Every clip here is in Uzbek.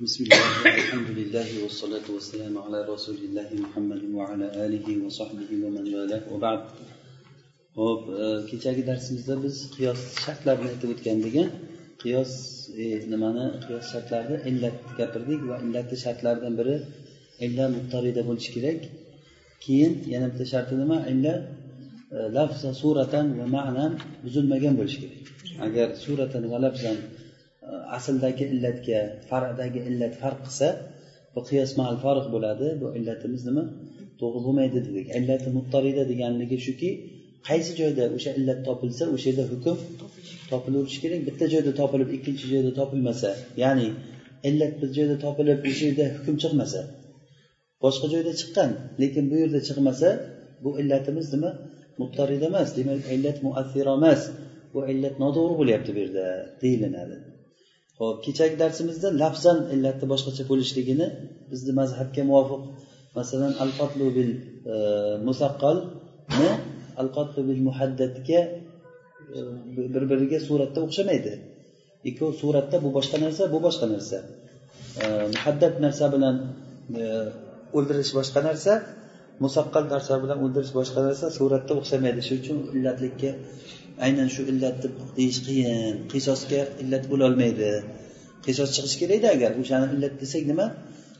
بسم الله الحمد لله والصلاة والسلام على رسول الله محمد وعلى آله وصحبه ومن والاه وبعد ho'p kechagi darsimizda biz qiyos shartlarini aytib o'tgan ekan qiyos e, nimani qiyos shartlarini illat gapirdik va illatni shartlaridan biri illa muttarida bo'lishi kerak keyin yana bitta sharti nima illa e, lafza suratan va ma'nan buzilmagan bo'lishi kerak agar suratan va lafzan asldagi illatga faradagi illat farq qilsa bu qiyos mal farq bo'ladi bu illatimiz nima? To'g'ri bo'lmaydi dedik. Illati muttarida deganligi shuki qaysi joyda o'sha illat topilsa o'sha yerda hukm topilaverishi kerak. Bitta joyda topilib ikkinchi joyda topilmasa ya'ni illat bir joyda topilib o'sha yerda hukm chiqmasa boshqa joyda chiqqan lekin bu yerda chiqmasa bu illatimiz nima? Muttarida emas demak illat muassira emas bu illat noto'g'ri bo'lyapti bu yerda deyilinadi ho'p kechagi darsimizda lafzan illatni boshqacha bo'lishligini bizni mazhabga muvofiq. Masalan al qatlu bil e, musaqqalni al qatlu bil muhaddadga e, bir biriga suratda o'xshamaydi. Ikkovi suratda bu boshqa narsa bu boshqa narsa. E, Muhaddad narsa bilan o'ldirish boshqa narsa. Musaqqal narsa bilan o'ldirish boshqa narsa. Suratda o'xshamaydi. Shuning uchun illatlikka aynan shu illat deb deyish qiyin. Qisosga illat bo'lolmaydi. Qisos chiqishi kerakda agar o'shani illat desak nima?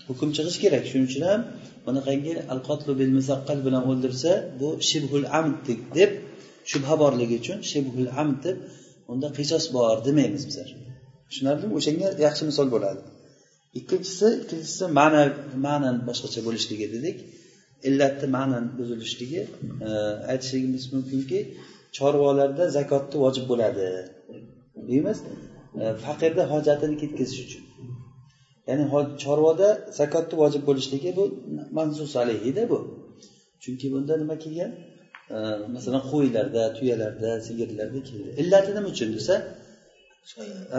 Hukm chiqishi kerak. Shuning uchun ham bunaqangi al qotlu bil musaqqal bilan o'ldirsa bu shibhul amd deb shubha borligi uchun shibhul amd deb unda qisos bor demaymiz bizlar. Tushunarlimi? O'shanga yaxshi misol bo'ladi. Ikkinchisi ikkinchisi ma'na ma'nan boshqacha bo'lishligi dedik. Illatni ma'nan buzilishligi e, aytishligimiz mumkinki chorvalarda zakotni vojib bo'ladi. Deymiz e, faqirni hojatini ketkazish uchun. Ya'ni chorvada zakotni vojib bo'lishligi bu mansus alayhida bu. Chunki bunda nima kelgan? E, masalan qo'ylarda tuyalarda sigirlarda keldi illati nima uchun desa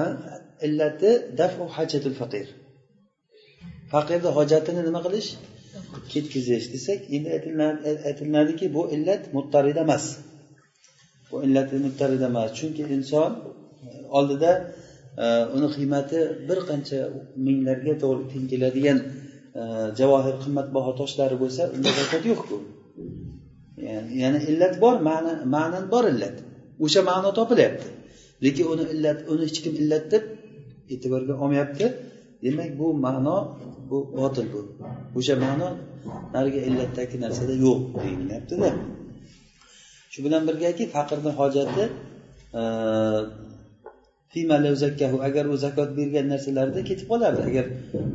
e, illati dafu hajatul faqir. Faqirni hojatini nima qilish? Ketkazish desak endi aytilinadiki bu illat muttarida emas. Emas chunki inson e, oldida e, uni qiymati bir qancha minglarga to'g'ri teng keladigan e, javohir qimmatbaho toshlari bo'lsa unda zakot yo'qku. Ya'ni illat bor ma'na ma'nan bor illat. O'sha ma'no topilyapti. Lekin uni illat uni hech kim illat deb e'tiborga olmayapti. Demak bu ma'no bu botil bu. O'sha ma'no narigi illatdagi narsada yo'q deyilyaptida shu bilan birgaki faqirni hojati e, agar u zakot bergan narsalarida ketib qolardi. Agar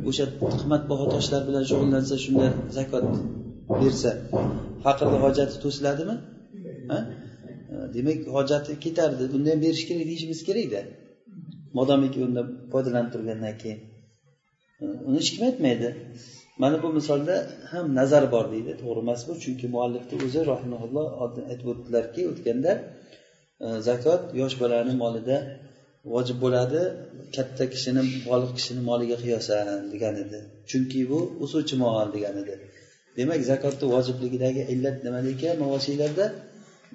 o'sha qimmatbaho toshlar bilan shug'ullansa shunda zakot bersa faqirni hojati to'siladimi? E, demak hojati ketardi. Bunda ham berish kerak deyishimiz kerakda. Modomiki undan foydalanib turgandan keyin. E, uni hech kim aytmaydi mana bu misolda ham nazar bor deydi to'g'ri emas bu. Chunki muallifni o'zi rahimaulloh aytib o'tdilarki o'tganda e, zakot yosh bolani molida vojib bo'ladi katta kishini boliq kishini moliga qiyosan degan edi. Chunki bu o'suvchi mol degan edi. Demak zakotni vojibligidagi illat nimada ekan? Mavosiylarda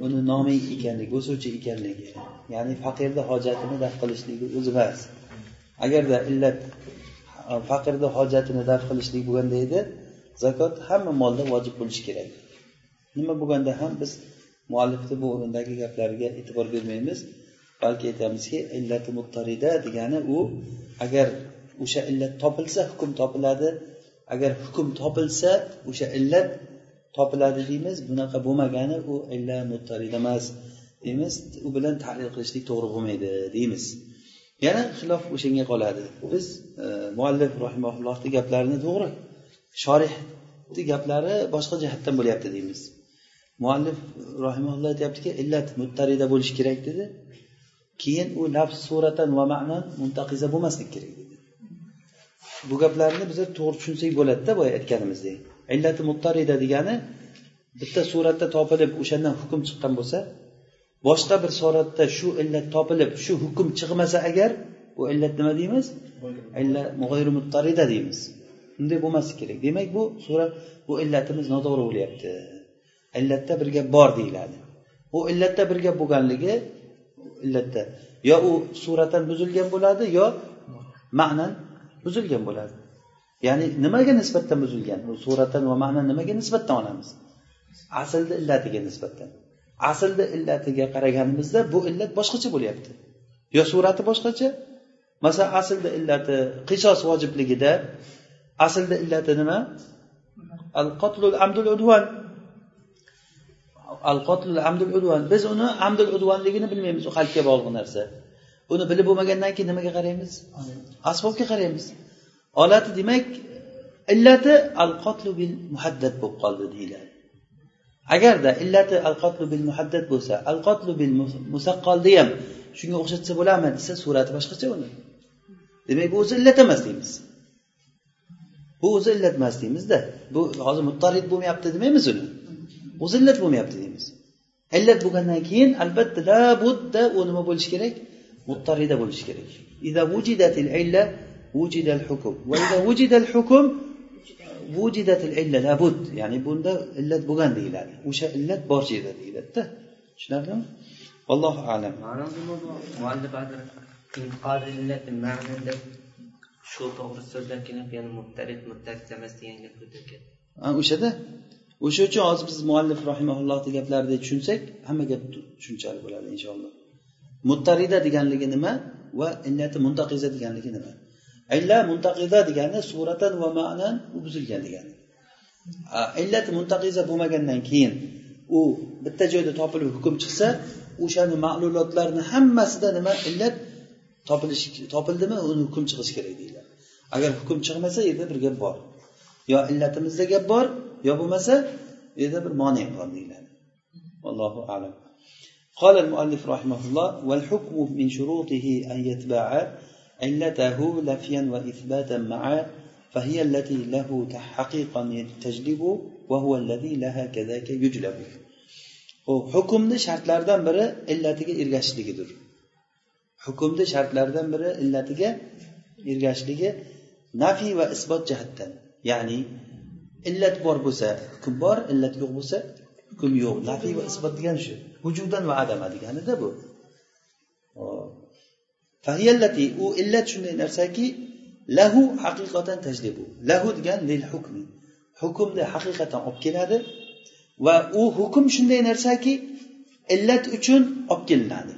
uni nomi ekanligi o'suvchi ekanligi. Ya'ni faqirni hojatini daf qilishligi o'zi emas agarda illat faqirni hojatini daf qilishlik bo'lganda edi. Zakot hamma molda vojib bo'lishi kerak. Nima bo'lganda ham biz muallifni bu o'rindagi gaplariga e'tibor bermaymiz. Balki aytamizki illati muttarida degani u agar o'sha illat topilsa hukm topiladi. Agar hukm topilsa o'sha illat topiladi deymiz. Bunaqa bo'lmagani u illa muttarida emas deymiz. U bilan tahlil qilishlik to'g'ri bo'lmaydi deymiz. Yana xilof o'shanga qoladi. Biz e, muallif rahimaullohni gaplarini to'g'ri shorihni gaplari boshqa jihatdan bo'lyapti deymiz. Muallif rahimaulloh aytyaptiki illat muttarida bo'lishi kerak dedi. Keyin u lafz suratan va ma'nan muntaqiza bo'lmaslik kerak dedi. Bu gaplarni biz to'g'ri tushunsak bo'ladida boya aytganimizdek illati muttarida degani bitta suratda topilib o'shandan hukm chiqqan bo'lsa boshqa bir suratda shu illat topilib shu hukm chiqmasa agar bu illat nima deymiz? Muttarida deymiz. Unday bo'lmasligi kerak. Demak bu sura bu illatimiz noto'g'ri bo'lyapti. Illatda bir gap bor deyiladi. Bu illatda bir gap bo'lganligi illatda. Yo u suratan buzilgan bo'ladi yo ma'nan buzilgan bo'ladi. Ya'ni nimaga nisbatan buzilgan? Bu suratan va ma'nan nimaga nisbatan olamiz? Aslni illatiga nisbatan. Aslni illatiga qaraganimizda bu illat boshqacha bo'lyapti. Yo surati boshqacha? Masalan aslda illati qisos vojibligida aslda illati nima? Al qotlul amdul udvan al qotlul amdul udvan biz uni amdul udvanligini bilmaymiz u qalbga bog'liq narsa. Uni bilib bo'lmagandan keyin nimaga qaraymiz? Asbobga qaraymiz. Olati demak illati al qotlu bil muhaddad bo'lib qoldi deyiladi. Agarda illati al qotlu bil muhaddad bo'lsa al qotlu bil musaqqolni ham shunga o'xshatsa bo'ladimi desa surati boshqacha uni. Demak bu o'zi illat emas deymiz. Bu o'zi illat emas deymizda. Bu hozir muttarid bo'lmayapti demaymiz uni. O'zi illat bo'lmayapti deymiz. Illat bo'lgandan keyin albatta labudda u nima bo'lishi kerak? Muttarida bo'lishi kerak. vujidatil illa labud. Ya'ni bunda illat bo'lgan deyiladi. O'sha illat bor joyda deyiladida. Tushunarlimi? Allohu alam. Shu to'g'ri so'zdan kelib ya'ni mubtari mubtari emas degan gap o'shada? O'sha uchun hozir biz muallif rahimaullohni gaplarida tushunsak hamma gap tushunchali bo'ladi inshaalloh. Muttarida deganligi nima va illati muntaqiza deganligi nima? illa muntaqiza degani suratan va ma'nan u buzilgan degani illati muntaqiza bo'lmagandan keyin u bitta joyda topilib hukm chiqsa o'shani ma'lulotlarni hammasida nima illat topilishi topildimi uni hukm chiqishi kerak deyiladi agar hukm chiqmasa yerda bir gap bor yo illatimizda gap bor yo bo'lmasa u yerda bir mone bor deyiladi allohu alam قال المؤلف رحمه الله والحكم من شروطه أن يتبع علته لفيا وإثباتا معا فهي التي له حقيقا تجلب وهو الذي لها كذاك يجلب hukmni shartlaridan biri illatiga ergashishligidir hukmni shartlaridan biri illatiga ergashishligi nafiy va isbot jihatdan ya'ni illat bor bo'lsa hukm bor illat yo'q bo'lsa hukm yo'q nafiy va isbot degani shu vujudan va adama deganida bu Fahiyallati u illat shunday narsaki lahu haqiqatan tajlibu. Lahu degan lil hukmi hukmni haqiqatan olib keladi va u hukm shunday narsaki illat uchun olib kelinadi.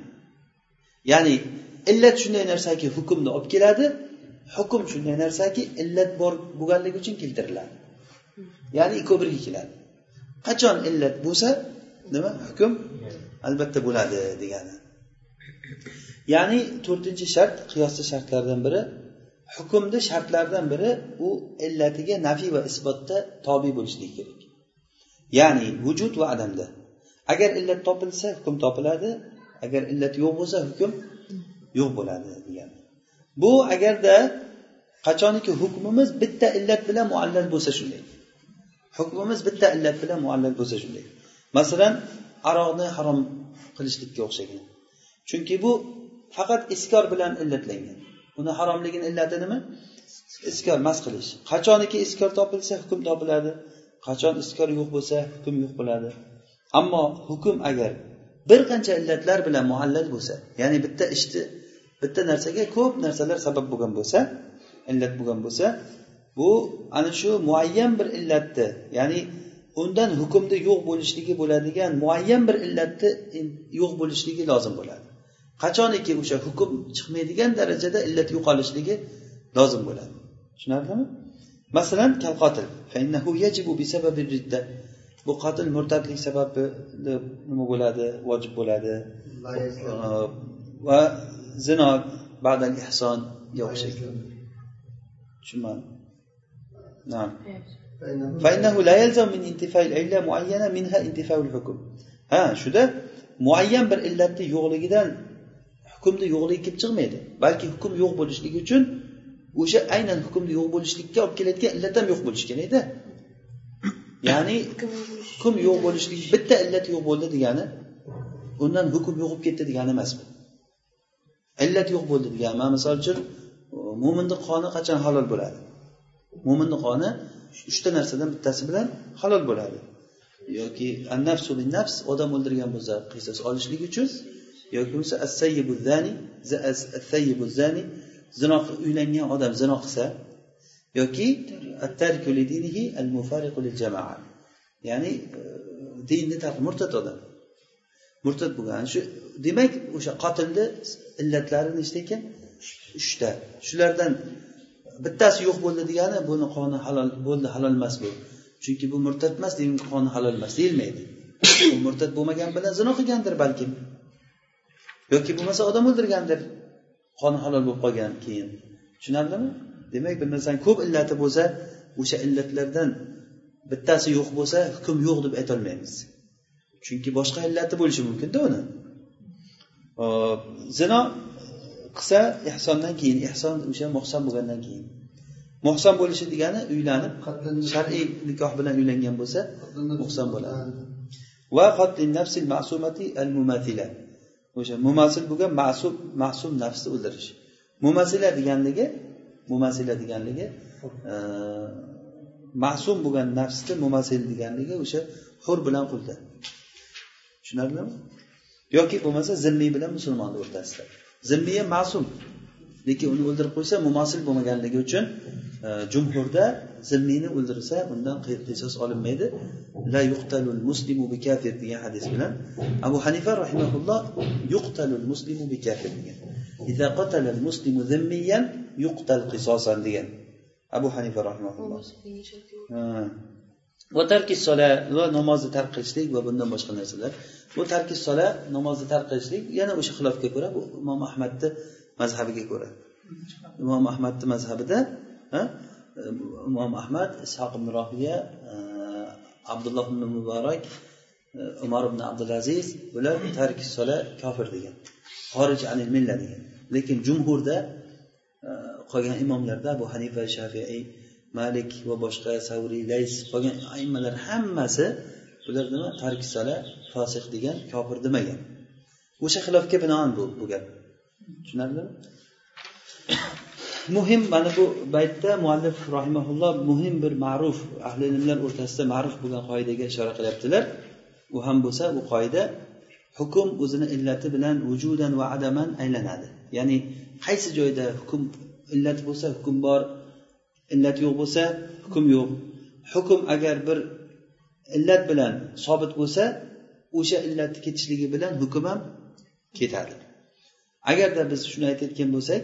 Ya'ni illat shunday narsaki hukmni olib keladi hukm shunday narsaki illat bor bo'lganligi uchun keltiriladi. Ya'ni ikkovi birga keladi. Qachon illat bo'lsa nima? Hukm? Albatta bo'ladi degani. Ya'ni to'rtinchi shart qiyosli shartlardan biri. Hukmni shartlaridan biri u illatiga nafiy va isbotda tobe bo'lishligi kerak. Ya'ni vujud va adamda. Agar illat topilsa hukm topiladi. Agar illat yo'q bo'lsa hukm yo'q bo'ladi degan. Bu agarda qachoniki hukmimiz bitta illat bilan muallal bo'lsa shunday. Hukmimiz bitta illat bilan muallal bo'lsa shunday. Masalan aroqni harom qilishlikka o'xshagan chunki bu faqat iskor bilan illatlangan. Uni haromligini illati nima iskor mast qilish. Qachoniki iskor topilsa hukm topiladi qachon iskor yo'q bo'lsa hukm yo'q bo'ladi. Ammo hukm agar bir qancha illatlar bilan muallal bo'lsa ya'ni bitta ishni bitta narsaga ko'p narsalar sabab bo'lgan bo'lsa illat bo'lgan bo'lsa bu ana shu muayyan bir illatni ya'ni undan hukmni yo'q bo'lishligi bo'ladigan muayyan bir illatni yo'q bo'lishligi lozim bo'ladi. qachoniki o'sha hukm chiqmaydigan darajada illat yo'qolishligi lozim bo'ladi. Tushunarlimi? Masalan kal qotil. Bu qotil murtadlik sababi nima bo'ladi? Vojib bo'ladi. Va zino badal ehson tushunmadim ha shuda muayyan bir illatni yo'qligidan hukmni yo'qligi kelib chiqmaydi. Balki hukm yo'q bo'lishligi uchun o'sha aynan hukmni yo'q bo'lishlikka olib kelayotgan illat ham yo'q bo'lishi kerakda ya'ni hukm yo'q bo'lishligi bitta illat yo'q bo'ldi degani undan hukm yo'q bo'lib ketdi degani emas bu. Illat yo'q bo'ldi degani man misol uchun mo'minni qoni qachon halol bo'ladi? Mo'minni qoni uchta narsadan bittasi bilan halol bo'ladi. Yoki bin nafs odam o'ldirgan bo'lsa qisos olishlik uchun yoki bo'lmasa assayyibu zani zino uylangan odam zino qilsa yoki ya'ni e, dinni tark murtad odam. Murtad bo'lgan. Shu demak o'sha qotilni illatlari nechta ekan? Uchta. Shulardan bittasi yo'q bo'ldi degani buni qoni halol bo'ldi halol emas bu. Chunki bu murtad emas qoni halol emas deyilmaydi. U murtad bo'lmagan bilan zino qilgandir balkim. Yoki bo'lmasa odam o'ldirgandir. Qoni halol bo'lib qolgan keyin. Tushunarlimi? Demak bir narsani ko'p illati bo'lsa o'sha illatlardan bittasi yo'q bo'lsa hukm yo'q deb aytolmaymiz. Chunki boshqa illati bo'lishi mumkinda uni. Hop zino qilsa ehsondan keyin ehson o'sha muhson bo'lgandan keyin. Muhson bo'lishi degani uylanib shar'iy nikoh bilan uylangan bo'lsa muhson bo'ladi. Va o'sha mumasil bo'lgan ma'sum ma'sum nafsni o'ldirish. Mumasila deganligi mumasila deganligi e, ma'sum bo'lgan nafsni mumasil deganligi o'sha hur bilan qulda tushunarlimi? Yoki bo'lmasa zimmiy bilan musulmonni o'rtasida. Zimmiy ham ma'sum lekin uni o'ldirib qo'ysa mumasil bo'lmaganligi uchun e, jumhurda zimmiyni o'ldirsa undan qisos olinmaydi la yuqtalul muslimu bi kafir degan hadis bilan abu hanifa rahimaulloh yuqtalul muslimu bi kafir degan إذا قتل المسلم ذميا يقتل قصاصا degan abu hanifa rahimaulloh va tarki sola va namozni tark qilishlik va bundan boshqa narsalar bu tarki sola namozni tark qilishlik yana o'sha xilofga ko'ra bu imom ahmadni mazhabiga ko'ra. Imom ahmadni mazhabida imom ahmad ishoq ibn rohiya e, abdulloh ibn muborak e, umar ibn abdulaziz bular tarki sola kofir degan. Xorij anil milla degan. Lekin jumhurda e, qolgan imomlarda abu hanifa shafiiy malik va boshqa savriy lays qolgan aimmalar hammasi bular nima? Tarki sala fosiq degan kofir demagan. O'sha xilofga binoan bu bu gap. Tushunarlimi muhim mana bu baytda muallif rahimaulloh muhim bir ma'ruf ahli ilmlar o'rtasida ma'ruf bo'lgan qoidaga ishora qilyaptilar. U ham bo'lsa bu qoida hukm o'zini illati bilan vujudan va adaman aylanadi. Ya'ni qaysi joyda hukm illat bo'lsa hukm bor illat yo'q bo'lsa hukm yo'q. Hukm agar bir illat bilan sobit bo'lsa o'sha illatni ketishligi bilan hukm ham ketadi. Agarda biz shuni aytayotgan bo'lsak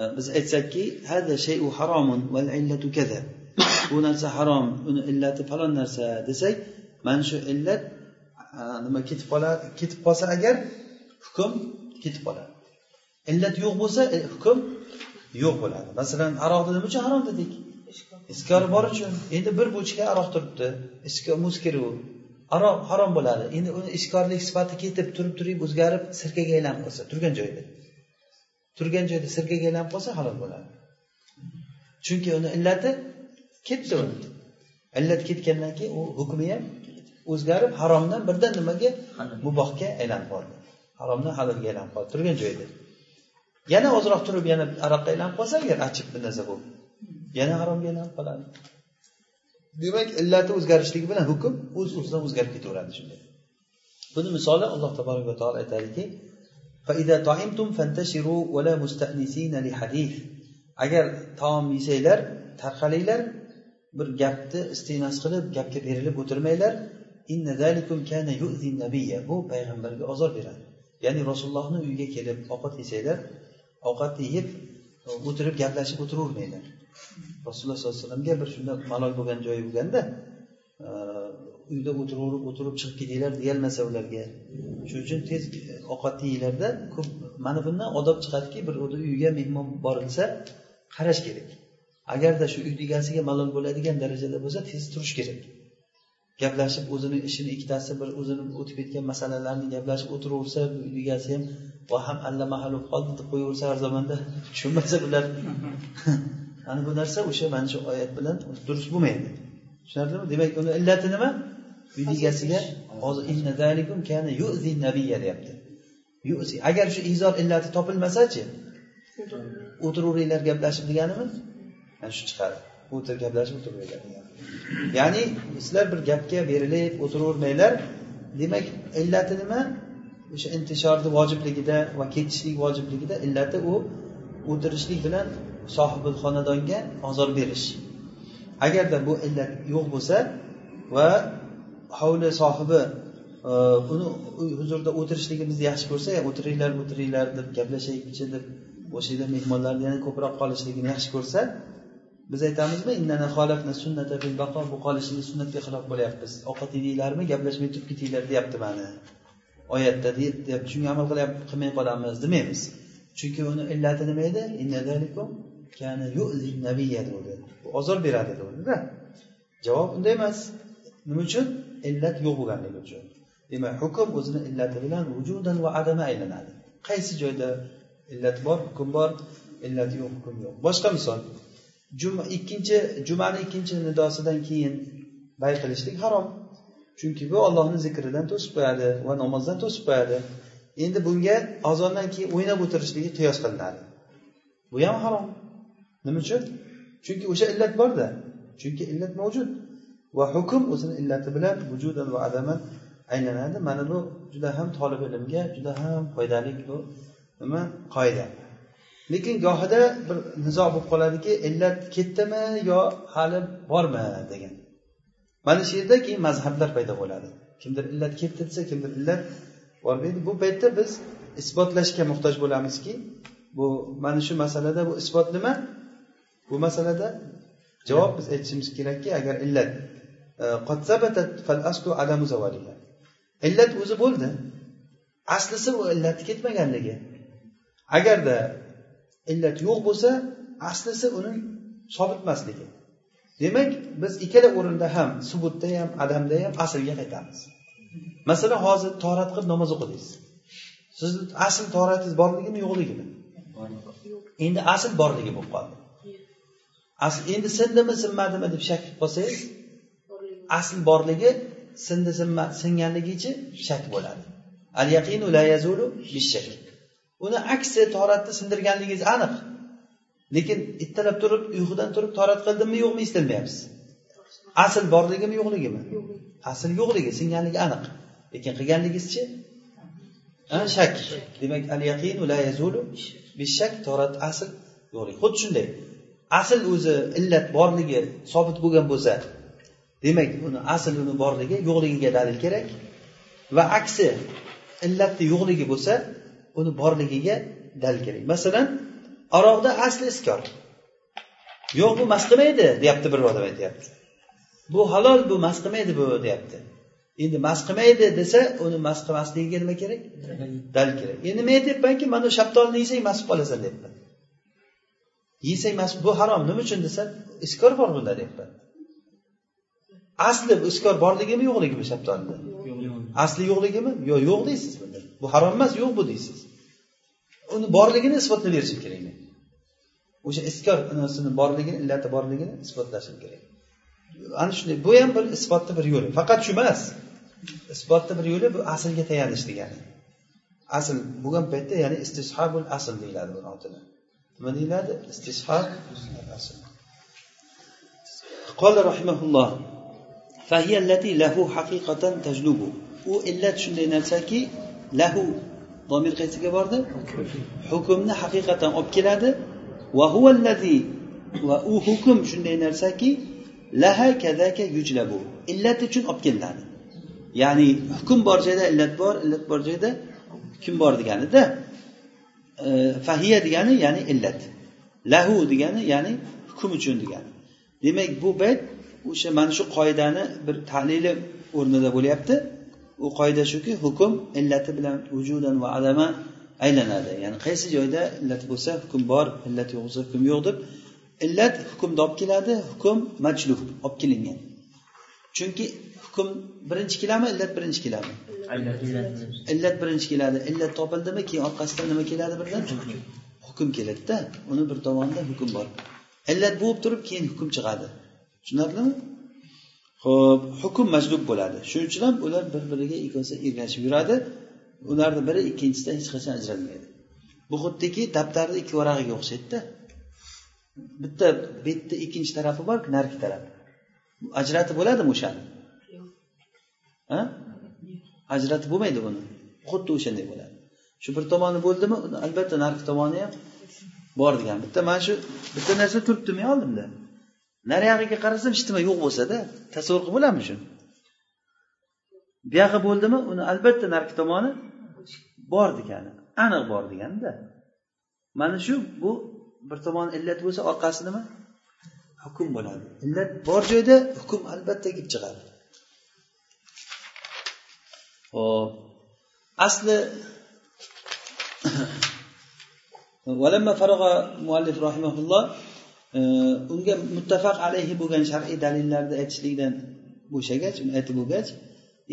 e, biz aytsakki hada shayu haromun val illatu kaza bu narsa harom uni illati falon narsa desak mana shu illat e, nima ketib qoladi ketib qolsa agar hukm ketib qoladi. Illat yo'q bo'lsa e, hukm yo'q bo'ladi. Masalan aroqni nima uchun harom dedik. Iskori bor uchun. Endi bir bochka aroq turibdi. Muskiru aroq harom bo'ladi. Endi uni iskorlik sifati ketib turib turib o'zgarib sirkaga aylanib qolsa turgan joyda. Turgan joyda sirkaga aylanib qolsa halol bo'ladi. Chunki uni illati ketdi uni. Illat ketgandan keyin u hukmi ham o'zgarib haromdan birdan nimaga? Mubohga aylanib qoldi. Haromdan halolga aylanib qoldi turgan joyda. Yana ozroq turib yana aroqqa aylanib qolsa agar achib bir narsa bo'lib yana haromga aylanib qoladi demak illati o'zgarishligi bilan hukm o'z o'zidan o'zgarib ketaveradi shunday buni misoli alloh taboraka taolo aytadiki agar taom yesanglar tarqalinglar bir gapni istinos qilib gapga berilib o'tirmanglar. Bu payg'ambarga ozor beradi. Ya'ni rasulullohni uyiga kelib ovqat yesanglar ovqatni yeb o'tirib gaplashib o'tiravermanglar. Rasululloh sollallohu alayhi vasallamga bir shunda malol bo'lgan joyi bo'lganda e, uyda o'tiraverib o'tirib chiqib ketinglar deyolmasa ularga. Shuning uchun tez ovqatni yeyglarda ko'p mana bundan odob chiqadiki bir uyga mehmon borilsa qarash kerak. Agarda shu uyni egasiga malol bo'ladigan darajada bo'lsa tez turish kerak. Gaplashib o'zini ishini ikkitasi bir o'zini o'tib ketgan masalalarni gaplashib o'tiraversa egasi ham va ham allamahal bo'lib qoldi deb qo'yaversa har zamonda tushunmasa bular. ana bu narsa? O'sha mana shu oyat bilan durust bo'lmaydi. Tushunarlimi? Demak uni illati nima? Uyni egasiga deyapti. Agar shu izor illati topilmasachi o'tiraveringlar gaplashib deganimi? Mana shu chiqadi. O'tirib gaplashib o'tiraveringlar ya'ni sizlar bir gapga berilib o'tiravermanglar. Demak illati nima? O'sha intishorni vojibligida va ketishlik vojibligida illati u o'tirishlik bilan sohibul xonadonga ozor berish. Agarda bu illat yo'q bo'lsa va hovli sohibi e, uni huzurida o'tirishligimizni yaxshi ko'rsa o'tiringlar o'tiringlar deb gaplashaylikchi deb o'sha yerda mehmonlarni yana ko'proq qolishligini yaxshi ko'rsa biz aytamizmi bu qolishlik sunnatga xilof bo'lyapmiz. Ovqat yedinglarmi gaplashmay turib ketinglar deyapti mani. Oyatda deyapti shunga amal qilmay qolamiz demaymiz. Chunki uni illati nima edi? Ozor beradi deganda javob unday emas. Nima uchun? Illat yo'q bo'lganligi uchun. Demak hukm o'zini illati bilan vujudan va adama aylanadi. Qaysi joyda illat bor hukm bor illat yo'q hukm yo'q. Boshqa misol. Juma ikkinchi jumani ikkinchi nidosidan keyin bay qilishlik harom. Chunki bu ollohni zikridan to'sib qo'yadi va namozdan to'sib qo'yadi. Endi bunga azondan keyin o'ynab o'tirishligi qiyos qilinadi. Bu ham harom. Nima uchun? Chunki o'sha illat borda. Chunki illat mavjud. Va hukm o'zini illati bilan vujudan va adaman aylanadi. Mana bu juda ham tolib ilmga juda ham foydali bu nima? Qoida. Lekin gohida bir nizo bo'lib qoladiki illat ketdimi yo hali bormi degan. Mana shu yerda keyin mazhablar paydo bo'ladi. Kimdir illat ketdi desa kimdir illat bormaydi bu paytda biz isbotlashga muhtoj bo'lamizki bu mana shu masalada bu isbot nima? Bu masalada javob biz aytishimiz kerakki agar illat e, illat o'zi bo'ldi aslisi u illati ketmaganligi. Agarda illat yo'q bo'lsa aslisi uni sobitmasligi. Demak biz ikkala o'rinda ham subutda ham adamda ham aslga qaytamiz. Masalan hozir torat qilib namoz o'qidingiz. Sizni asl toratingiz borligimi yo'qligimi? Endi asl borligi bo'lib qoldi asl endi sindimi sinmadimi deb shak qilib qolsangiz asl borligi sindi singanligichi shak bo'ladi. Al yaqinu la yazulu bishak uni aksi toratni sindirganligingiz aniq. Lekin ertalab turib uyqudan turib torat qildimmi yo'qmi eslatmayapsiz asl borligimi yo'qligimi? Asl yo'qligi singanligi aniq. Lekin qilganligingizchi? Shak. Demak al yaqinu la yazulu bishak torat asl yo'qligi. Xuddi shunday. Asl o'zi illat borligi sobit bo'lgan bo'lsa demak uni asl uni borligi yo'qligiga dalil kerak. Va aksi illatni yo'qligi bo'lsa uni borligiga dalil kerak. Masalan aroqda asli iskor yo'q bu mast qilmaydi deyapti bir odam aytyapti. Bu halol bu mast qilmaydi bu deyapti. Endi mast qilmaydi desa uni mast qilmasligiga nima kerak? Dalil kerak. Endi men aytyapmanki mana shaftolini yesang mast bo'lib qolasan deyapman yesang mast bu harom. Nima uchun desa iskor bor bunda deyapman asli iskor borligimi yo'qligimi shaftolida asli yo'qligimi? Yo'q yo'q deysiz bunda. Bu harom emas yo'q bu deysiz. Uni borligini isbotlab berishim kerak. Men o'sha iskor nasini borligini illati borligini isbotlashim kerak. Ana shunday bu ham bir isbotni bir yo'li. Faqat shu emas. Isbotni bir yo'li bu aslga tayanish degani. Asl bo'lgan paytda ya'ni istishabul asl deyiladi buni otini nima deyiladi? Rahimahulloh. Fahiya allati lahu haqiqatan tajlubu. U illat shunday narsaki lahu domir qaysiga bordi? Hukmni haqiqatan olib keladi. Va huvallazi va u hukm shunday narsaki laha kadaka yujlabu. Illat uchun olib kelinadi. Ya'ni hukm bor joyda illat bor illat bor joyda hukm bor deganida E, fahiya degani ya'ni illat. Lahu degani ya'ni hukm uchun degani. Demak bu bayt o'sha mana shu qoidani bir tahlili o'rnida bo'lyapti. U qoida shuki hukm illati bilan vujudan va adama aylanadi. Ya'ni qaysi joyda illat bo'lsa hukm bor illat yo'q bo'lsa hukm yo'q deb illat hukmni olib keladi hukm majlub olib kelingan. Chunki hukm birinchi keladimi illat birinchi kelami. Illat birinchi keladi. Illat topildimi keyin orqasidan nima keladi birdan? Hukm keladida uni bir tomonida hukm bor. Illat bo'lib turib keyin hukm chiqadi. Tushunarlimi? Ho'p hukm majlub bo'ladi. Shuning uchun ham ular bir biriga ikkovsi ergashib yuradi. Ularni biri ikkinchisidan hech qachon ajralmaydi. Bu xuddiki daftarni ikki varag'iga o'xshaydida. Bitta betni ikkinchi tarafi bor narigi tarafi ajratib bo'ladimi o'shani? Ha ajratib bo'lmaydi buni. Xuddi o'shanday bo'ladi. Shu bir tomoni bo'ldimi albatta narigi tomoni ham bor degan. Bitta mana shu bitta narsa turibdimi oldimda. Nariyog'iga qarasam hech nima yo'q bo'lsada tasavvur qilib bo'ladimi shuni? Buyog'i bo'ldimi uni albatta narigi tomoni bor degani aniq bor deganda mana shu bu bir tomoni illat bo'lsa orqasi nima? Hukm bo'ladi. Illat bor joyda hukm albatta kelib chiqadi. Hop asli valamma farog'a muallif rahimahulloh e, unga muttafaq alayhi bo'lgan shar'iy dalillarni aytishlikdan bo'shagach uni aytib bo'lgach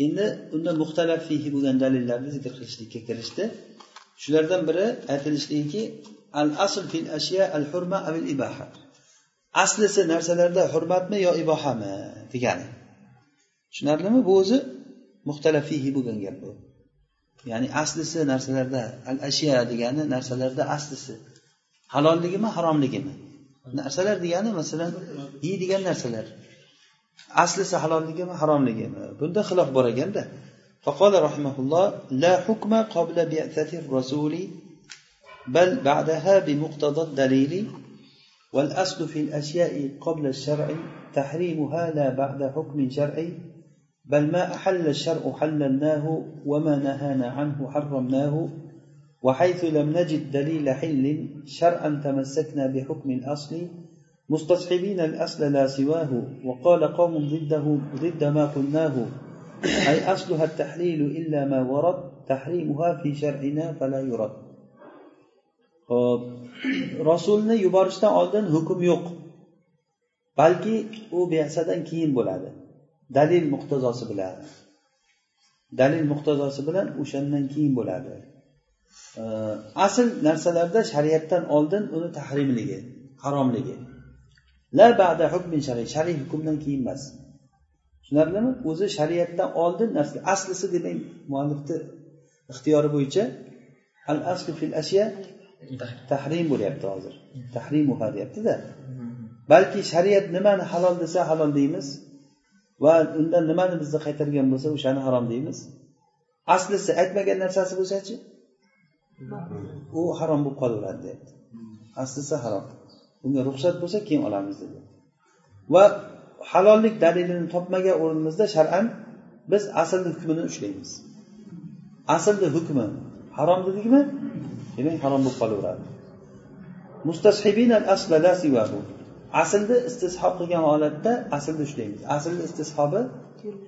endi unda muxtalaf fihi bo'lgan dalillarni zikr qilishlikka kirishdi. Shulardan biri aytilishligiki al asl fil ashya al hurma avil ibaha aslisi narsalarda hurmatmi yo ibohami degani. Tushunarlimi bu o'zi? muxtalaf fihi bo'lgan gap bu ya'ni aslisi narsalarda al ashya degani narsalarda aslisi halolligimi haromligimi narsalar degani masalan yeydigan narsalar aslisi halolligimi haromligimi bunda xilof bor ekanda فقال رحمه الله لا حكم قبل بعثة الرسول بل بعدها بمقتضى الدليل والأصل في الأشياء قبل الشرع تحريمها لا بعد حكم شرعي بل ما أحل الشرع حللناه وما نهانا عنه حرمناه وحيث لم نجد دليل حل شرعا تمسكنا بحكم الأصل مستصحبين الأصل لا سواه وقال قوم ضده ضد ما قلناه أي أصلها التحليل إلا ما ورد تحريمها في شرعنا فلا يرد. hop rasulni yuborishdan oldin hukm yo'q balki u besadan keyin bo'ladi dalil muqtazosi bilan dalil muqtazosi bilan o'shandan keyin bo'ladi. Asl narsalarda shariatdan oldin uni tahrimligi haromligi. La ba'da hukmin shariy shariy hukmdan keyin emas. Tushunarlimi? O'zi shariatdan oldin narsa aslisi demak muallifni ixtiyori bo'yicha al aslu fil ashya tahrim bo'lyapti hozir. Tahrimuha deyaptida balki shariat nimani halol desa halol deymiz va undan nimani bizni qaytargan bo'lsa o'shani harom deymiz. Aslisi aytmagan narsasi bo'lsachi? U harom bo'lib qolaveradi deyapti. Aslisi harom. Unga ruxsat bo'lsa keyin olamiz dedi. Va halollik dalilini topmagan o'rnimizda shar'an biz aslni hukmini ushlaymiz. Aslni hukmi harom dedikmi? Demak harom bo'lib qolaveradi. Aslni istisho qilgan holatda aslni ushlaymiz aslni istishobi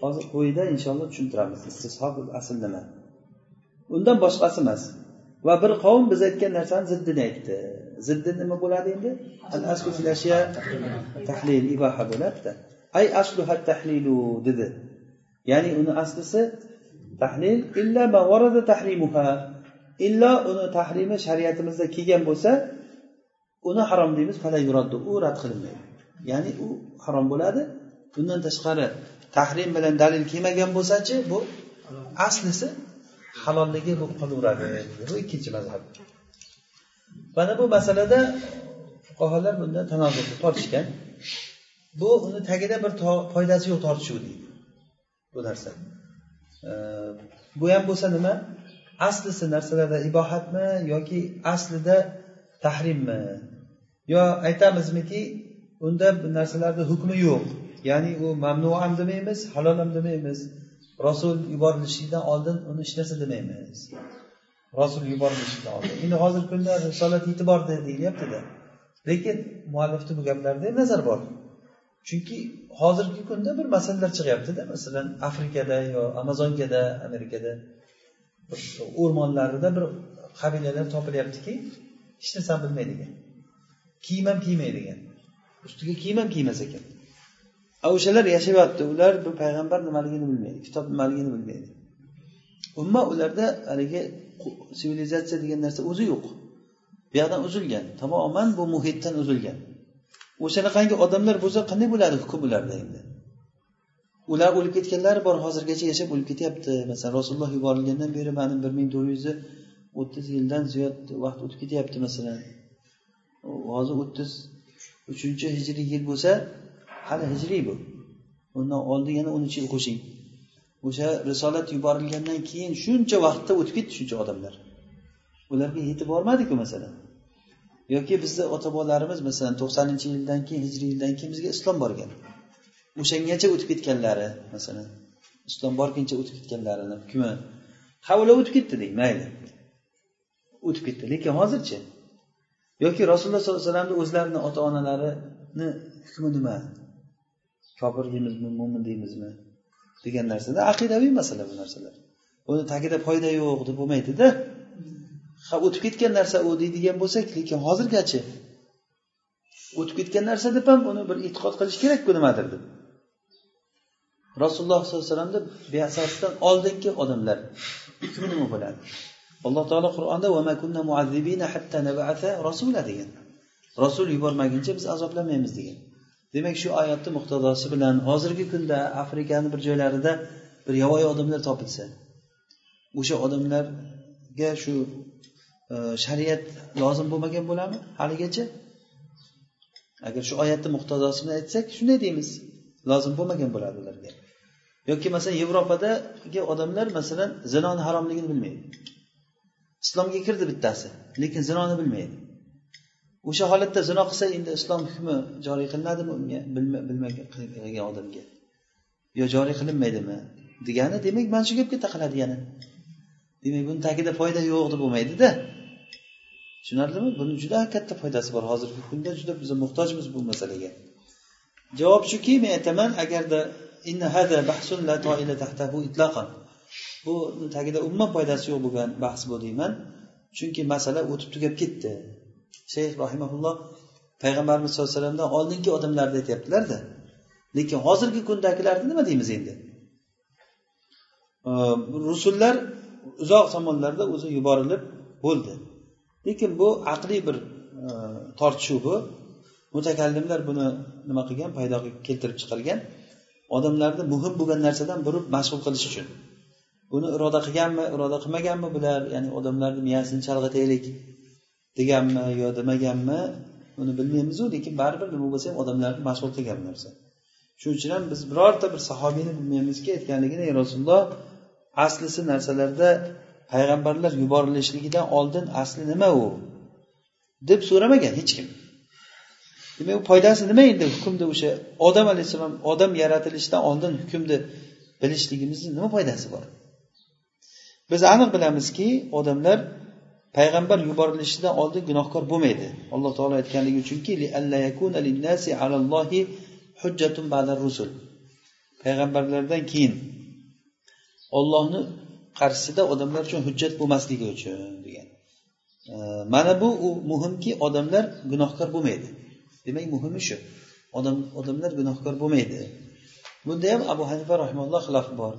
hozir quyida inshaalloh tushuntiramiz. Istishob asl nima? Undan boshqasi emas. Va bir qavm biz aytgan narsani ziddini aytdi. Ziddi nima bo'ladi endi? Al aslu fil ashya tahlil iboha bo'ladida. Ay asluha tahlilu dedi. Ya'ni uni aslisi tahlil illa ma varada tahrimuha illo uni tahrimi shariatimizda kelgan bo'lsa uni harom deymiz u rad qilinmaydi. Ya'ni u harom bo'ladi. Bundan tashqari tahrim bilan dalil kelmagan bo'lsachi bu aslisi halolligi bo'lib qolaveradi. Bu ikkinchi mazhab. Mana bu masalada fuqarolar bunda tanozulni tortishgan. Bu uni tagida bir foydasi yo'q tortishuv deydi. Bu narsa. Bu ham bo'lsa nima? Aslisi narsalarda ibohatmi yoki aslida tahrimmi? Yo aytamizmiki unda bu narsalarni hukmi yo'q. Ya'ni u mamnu ham demaymiz halol ham demaymiz. Rasul yuborilishidan oldin uni hech narsa demaymiz. Rasul yuborilishidan oldin. Endi hozirgi kunda risolat e'tiborda deyilyaptida lekin muallifni bu gaplarida nazar bor. Chunki hozirgi kunda bir masalalar chiqyaptida masalan afrikada yo amazonkada amerikada. O'rmonlarida bir qabilalar topilyaptiki hech narsani bilmaydigan. Kiyim ham kiymaydigan ustiga kiyim ham kiymas ekan. A o'shalar yashayapti. Ular bu payg'ambar nimaligini bilmaydi kitob nimaligini bilmaydi. Umuman ularda haligi sivilizatsiya degan narsa o'zi yo'q. Bu yoqdan uzilgan tamoman bu muhitdan uzilgan. O'shanaqangi odamlar bo'lsa qanday bo'ladi hukm ularda endi? Ular o'lib ketganlari bor hozirgacha yashab o'lib ketyapti. Masalan rasululloh yuborilgandan beri mana bir ming to'rt yuz o'ttiz yildan ziyod vaqt o'tib ketyapti masalan. Hozir o'ttiz uchinchi hijriy yil bo'lsa hali hijriy bu. Undan oldin yana o'n uch yil qo'shing. O'sha risolat yuborilgandan keyin shuncha vaqtda o'tib ketdi shuncha odamlar. Ularga yetib bormadiku masalan. Yoki bizni ota bobolarimiz masalan to'qsoninchi yildan keyin hijriy yildan keyin bizga islom borgan. O'shangacha o'tib ketganlari masalan islom borguncha o'tib ketganlarini hukmi ha ular o'tib ketdi deng mayli. O'tib ketdi lekin hozirchi yoki rasululloh sollallohu alayhi vasallamni o'zlarini ota onalarini hukmi nima? Kofir deymizmi mo'min deymizmi? degan narsada aqidaviy masala bu narsalar. Buni tagida foyda yo'q deb bo'lmaydida ha o'tib ketgan narsa u deydigan bo'lsak lekin hozirgachi o'tib ketgan narsa deb ham uni bir e'tiqod qilish kerakku nimadir deb. Rasululloh sollallohu alayhi vasallamni beasatdan oldingi odamlar hukmi nima bo'ladi? Alloh taolo qur'onda degan. Rasul yubormaguncha biz azoblamaymiz degan. Demak shu oyatni muqtadosi bilan hozirgi kunda afrikani bir joylarida bir yovvoyi odamlar topilsa o'sha odamlarga shu e, shariat lozim bo'lmagan bo'ladimi haligacha? Agar shu oyatni muqtadosini aytsak shunday deymiz lozim bo'lmagan bo'ladi ularga. Yoki masalan yevropadagi odamlar masalan zinoni haromligini bilmaydi. Islomga kirdi bittasi lekin zinoni bilmaydi. O'sha holatda zino qilsa endi islom hukmi joriy qilinadimi unga? Bilmagan qilgan odamga. Yo joriy qilinmaydimi? Degani demak mana shu gapga taqaladi yana demak buni tagida foyda yo'q deb bo'lmaydida. Tushunarlimi? Buni juda katta foydasi bor. Hozirgi kunda juda biz muhtojmiz bu masalaga. Javob shuki men aytaman agarda bu tagida umuman foydasi yo'q bo'lgan bahs bu deyman. Chunki masala o'tib tugab ketdi. Shayx rahimaulloh payg'ambarimiz sallallohu alayhi vasallamdan oldingi odamlarni aytyaptilarda lekin hozirgi kundagilarni nima deymiz endi? Ehm, rusullar uzoq zamonlarda o'zi yuborilib bo'ldi. Lekin bu aqliy bir ehm, tortishuv bu. Mutakallimlar buni nima qilgan? Paydo keltirib chiqargan. Odamlarni muhim bo'lgan narsadan burib mashg'ul qilish uchun. Buni iroda qilganmi iroda qilmaganmi bular? Ya'ni odamlarni miyasini chalg'itaylik deganmi yo demaganmi uni bilmaymizu lekin baribir nima bo'lsa ham odamlarni mashg'ul qilgan narsa. Shuning uchun ham biz birorta bir sahobiyni bilmaymizki aytganligini ey rasululloh aslisi narsalarda payg'ambarlar yuborilishligidan oldin asli nima u? deb so'ramagan hech kim. Demak u foydasi nima endi hukmni o'sha odam alayhissalom odam yaratilishidan oldin hukmni bilishligimizni nima foydasi bor? Biz aniq bilamizki odamlar payg'ambar yuborilishidan oldin gunohkor bo'lmaydi. Alloh taolo aytganligi uchunki payg'ambarlardan keyin ollohni qarshisida odamlar uchun hujjat bo'lmasligi uchun degan. Mana bu u muhimki odamlar gunohkor bo'lmaydi. Demak muhimi shu. Odam odamlar gunohkor bo'lmaydi. Bunda ham abu hanifa rahimalloh xilof bor.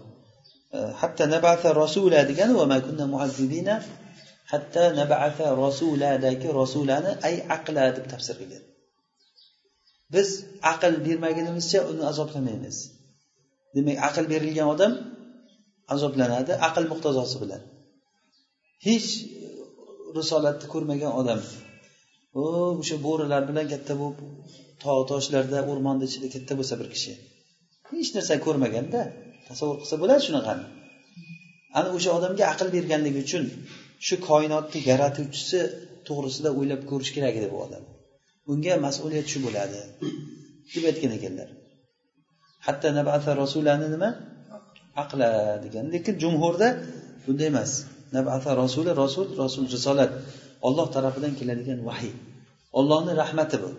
E, hatta nabasa rasula degani hatta nabasa rasuladagi rasulani ay aqla deb tafsir qilgan. Biz aql bermagunimizcha uni azoblamaymiz. Demak aql berilgan odam azoblanadi aql muqtazosi bilan. Hech risolatni ko'rmagan odam u o'sha bo'rilar bilan katta bo'lib tog' toshlarda o'rmonni ichida katta bo'lsa bir kishi. Hech narsa ko'rmaganda tasavvur qilsa bo'ladi shunaqani ana o'sha odamga aql berganligi uchun shu koinotni yaratuvchisi to'g'risida o'ylab ko'rish kerak edi bu odam. Unga mas'uliyat shu bo'ladi. Deb aytgan ekanlar. Hatto nabata rasulani nima? Aqla degan. Lekin jumhurda bunday emas. Nabata rasuli rasul rasul risolat. Olloh tarafidan keladigan vahiy. Ollohni rahmati bu.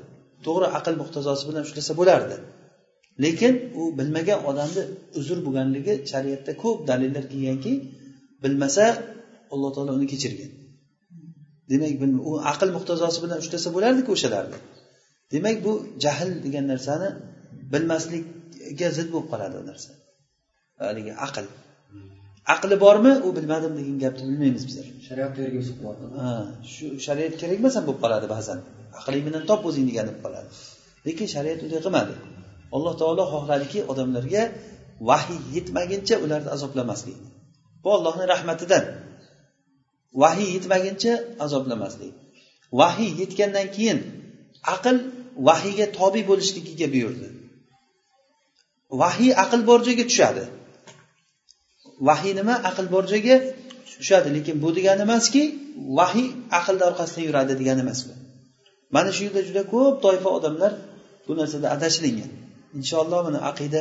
To'g'ri aql muqtazosi bilan ushlasa bo'lardi. Lekin u bilmagan odamni uzr bo'lganligi shariatda ko'p dalillar kelganki bilmasa alloh taolo uni kechirgan. Demak u aql muqtazosi bilan ushlasa bo'lardiku o'shalarni. Demak bu jahl degan narsani bilmaslikka zid bo'lib qoladi u narsa. Haligi aql. Aqli bormi u bilmadim degan gapni bilmaymiz bizlar. Shariat kerak ha shu shariat kerak emas ham bo'lib qoladi ba'zan? Aqling bilan top o'zing degani bo'lib qoladi. Lekin shariat unday qilmadi alloh taolo xohladiki odamlarga vahiy yetmaguncha ularni azoblamaslik. Bu ollohni rahmatidan. Vahiy yetmaguncha azoblamaslik. Vahiy yetgandan keyin aql vahiyga tobe bo'lishligiga buyurdi. Vahiy aql bor joyga tushadi. Vahiy nima? Aql bor joyga tushadi. Lekin bu degani emaski vahiy aqlni orqasidan yuradi degani emas bu mana shu yerda juda ko'p toifa odamlar bu narsada adashlingan inshaalloh mana aqida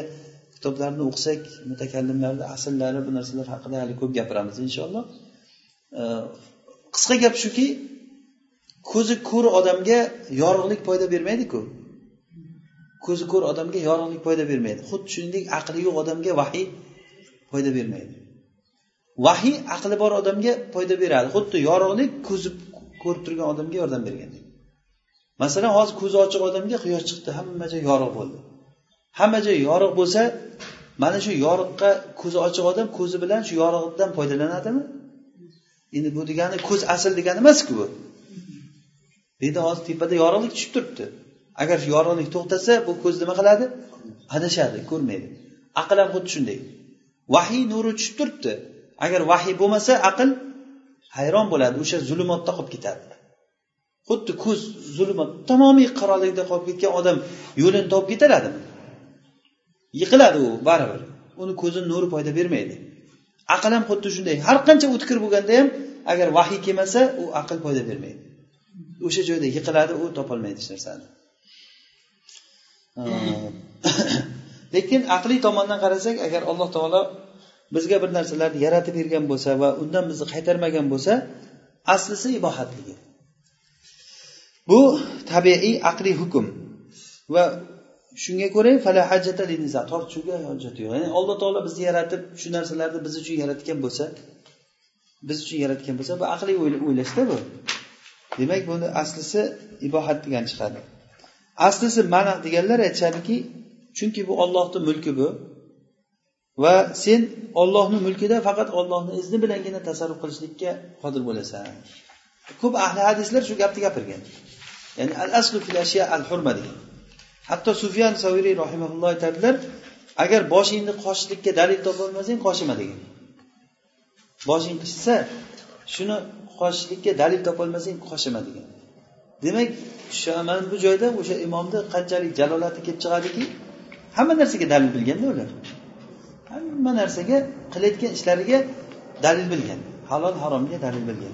kitoblarini o'qisak mutakallimlarni asllari bu narsalar haqida hali ko'p gapiramiz inshaalloh qisqa gap shuki ko'zi ko'r odamga yorug'lik foyda bermaydiku. Ko'zi ko'r odamga yorug'lik foyda bermaydi. Xuddi shuningdek aqli yo'q odamga vahiy foyda bermaydi. Vahiy aqli bor odamga foyda beradi. Xuddi yorug'lik ko'zi ko'rib turgan odamga yordam bergandek. Masalan hozir ko'zi ochiq odamga quyosh chiqdi hamma joy yorug' bo'ldi. Hamma joy yorug' bo'lsa mana shu yorug'qa ko'zi ochiq odam ko'zi bilan shu yorug'dan foydalanadimi? Endi bu degani ko'z asl degani emasku bu. Bu yerda hozir tepada yorug'lik tushib turibdi. Agar shu yorug'lik to'xtasa bu ko'z nima qiladi? Adashadi ko'rmaydi. Aql ham xuddi shunday. Vahiy nuri tushib turibdi. Agar vahiy bo'lmasa aql hayron bo'ladi o'sha zulmatda qolib ketadi. Xuddi ko'z zulmat tamomiy qorong'ulikda qolib ketgan odam yo'lini topib ketaveradimi yiqiladi u baribir. Uni ko'zini nuri foyda bermaydi. Aql ham xuddi shunday. Har qancha o'tkir bo'lganda ham agar vahiy kelmasa u aql foyda bermaydi. O'sha joyda yiqiladi u topolmaydi hech narsani. Lekin aqliy tomondan qarasak agar alloh taolo bizga bir narsalarni yaratib bergan bo'lsa va undan bizni qaytarmagan bo'lsa aslisi ibohatligi. Bu tabiiy aqliy hukm va shunga ko'ra tortishuvga hojati yo'q. Ya'ni alloh taolo bizni yaratib shu narsalarni biz uchun yaratgan bo'lsa biz uchun yaratgan bo'lsa bu aqliy o'ylashda bu. Demak buni aslisi ibohat degan chiqadi. Aslisi mana deganlar aytishadiki chunki bu ollohni mulki bu va sen ollohni mulkida faqat ollohni izni bilangina tasarruf qilishlikka qodir bo'lasan. Ko'p ahli hadislar shu gapni gapirgan. Ya'ni al aslu fil ashya al hurma degan. Hatto sufyan saviriy rahimaulloh aytadilar agar boshingni qochishlikka dalil topolmasang qochima degan. Boshing qichsa shuni qochishlikka dalil topolmasang qochima degan. Demak mana bu joyda o'sha imomni qanchalik jalolati kelib chiqadiki hamma narsaga dalil bilganda ular. Hamma narsaga qilayotgan ishlariga dalil bilgan halol haromga dalil bilgan.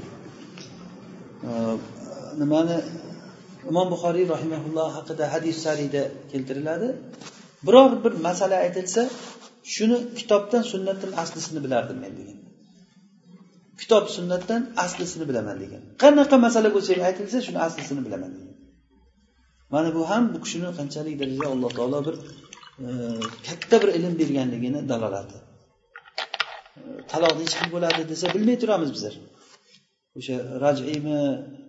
Nimani imom buxoriy rahimaulloh haqida hadis sariyda keltiriladi. Biror bir masala aytilsa shuni kitobdan sunnatdan aslisini bilardim men degan. Kitob sunnatdan aslisini bilaman degan. Qanaqa masala bo'lsa ham aytilsa shuni aslisini bilaman degan. Mana bu ham bu kishini qanchalik darajada alloh taolo bir e, katta bir ilm berganligini dalolati e, taloq nechi bo'ladi desa bilmay turamiz bizlar. O'sha rajiymi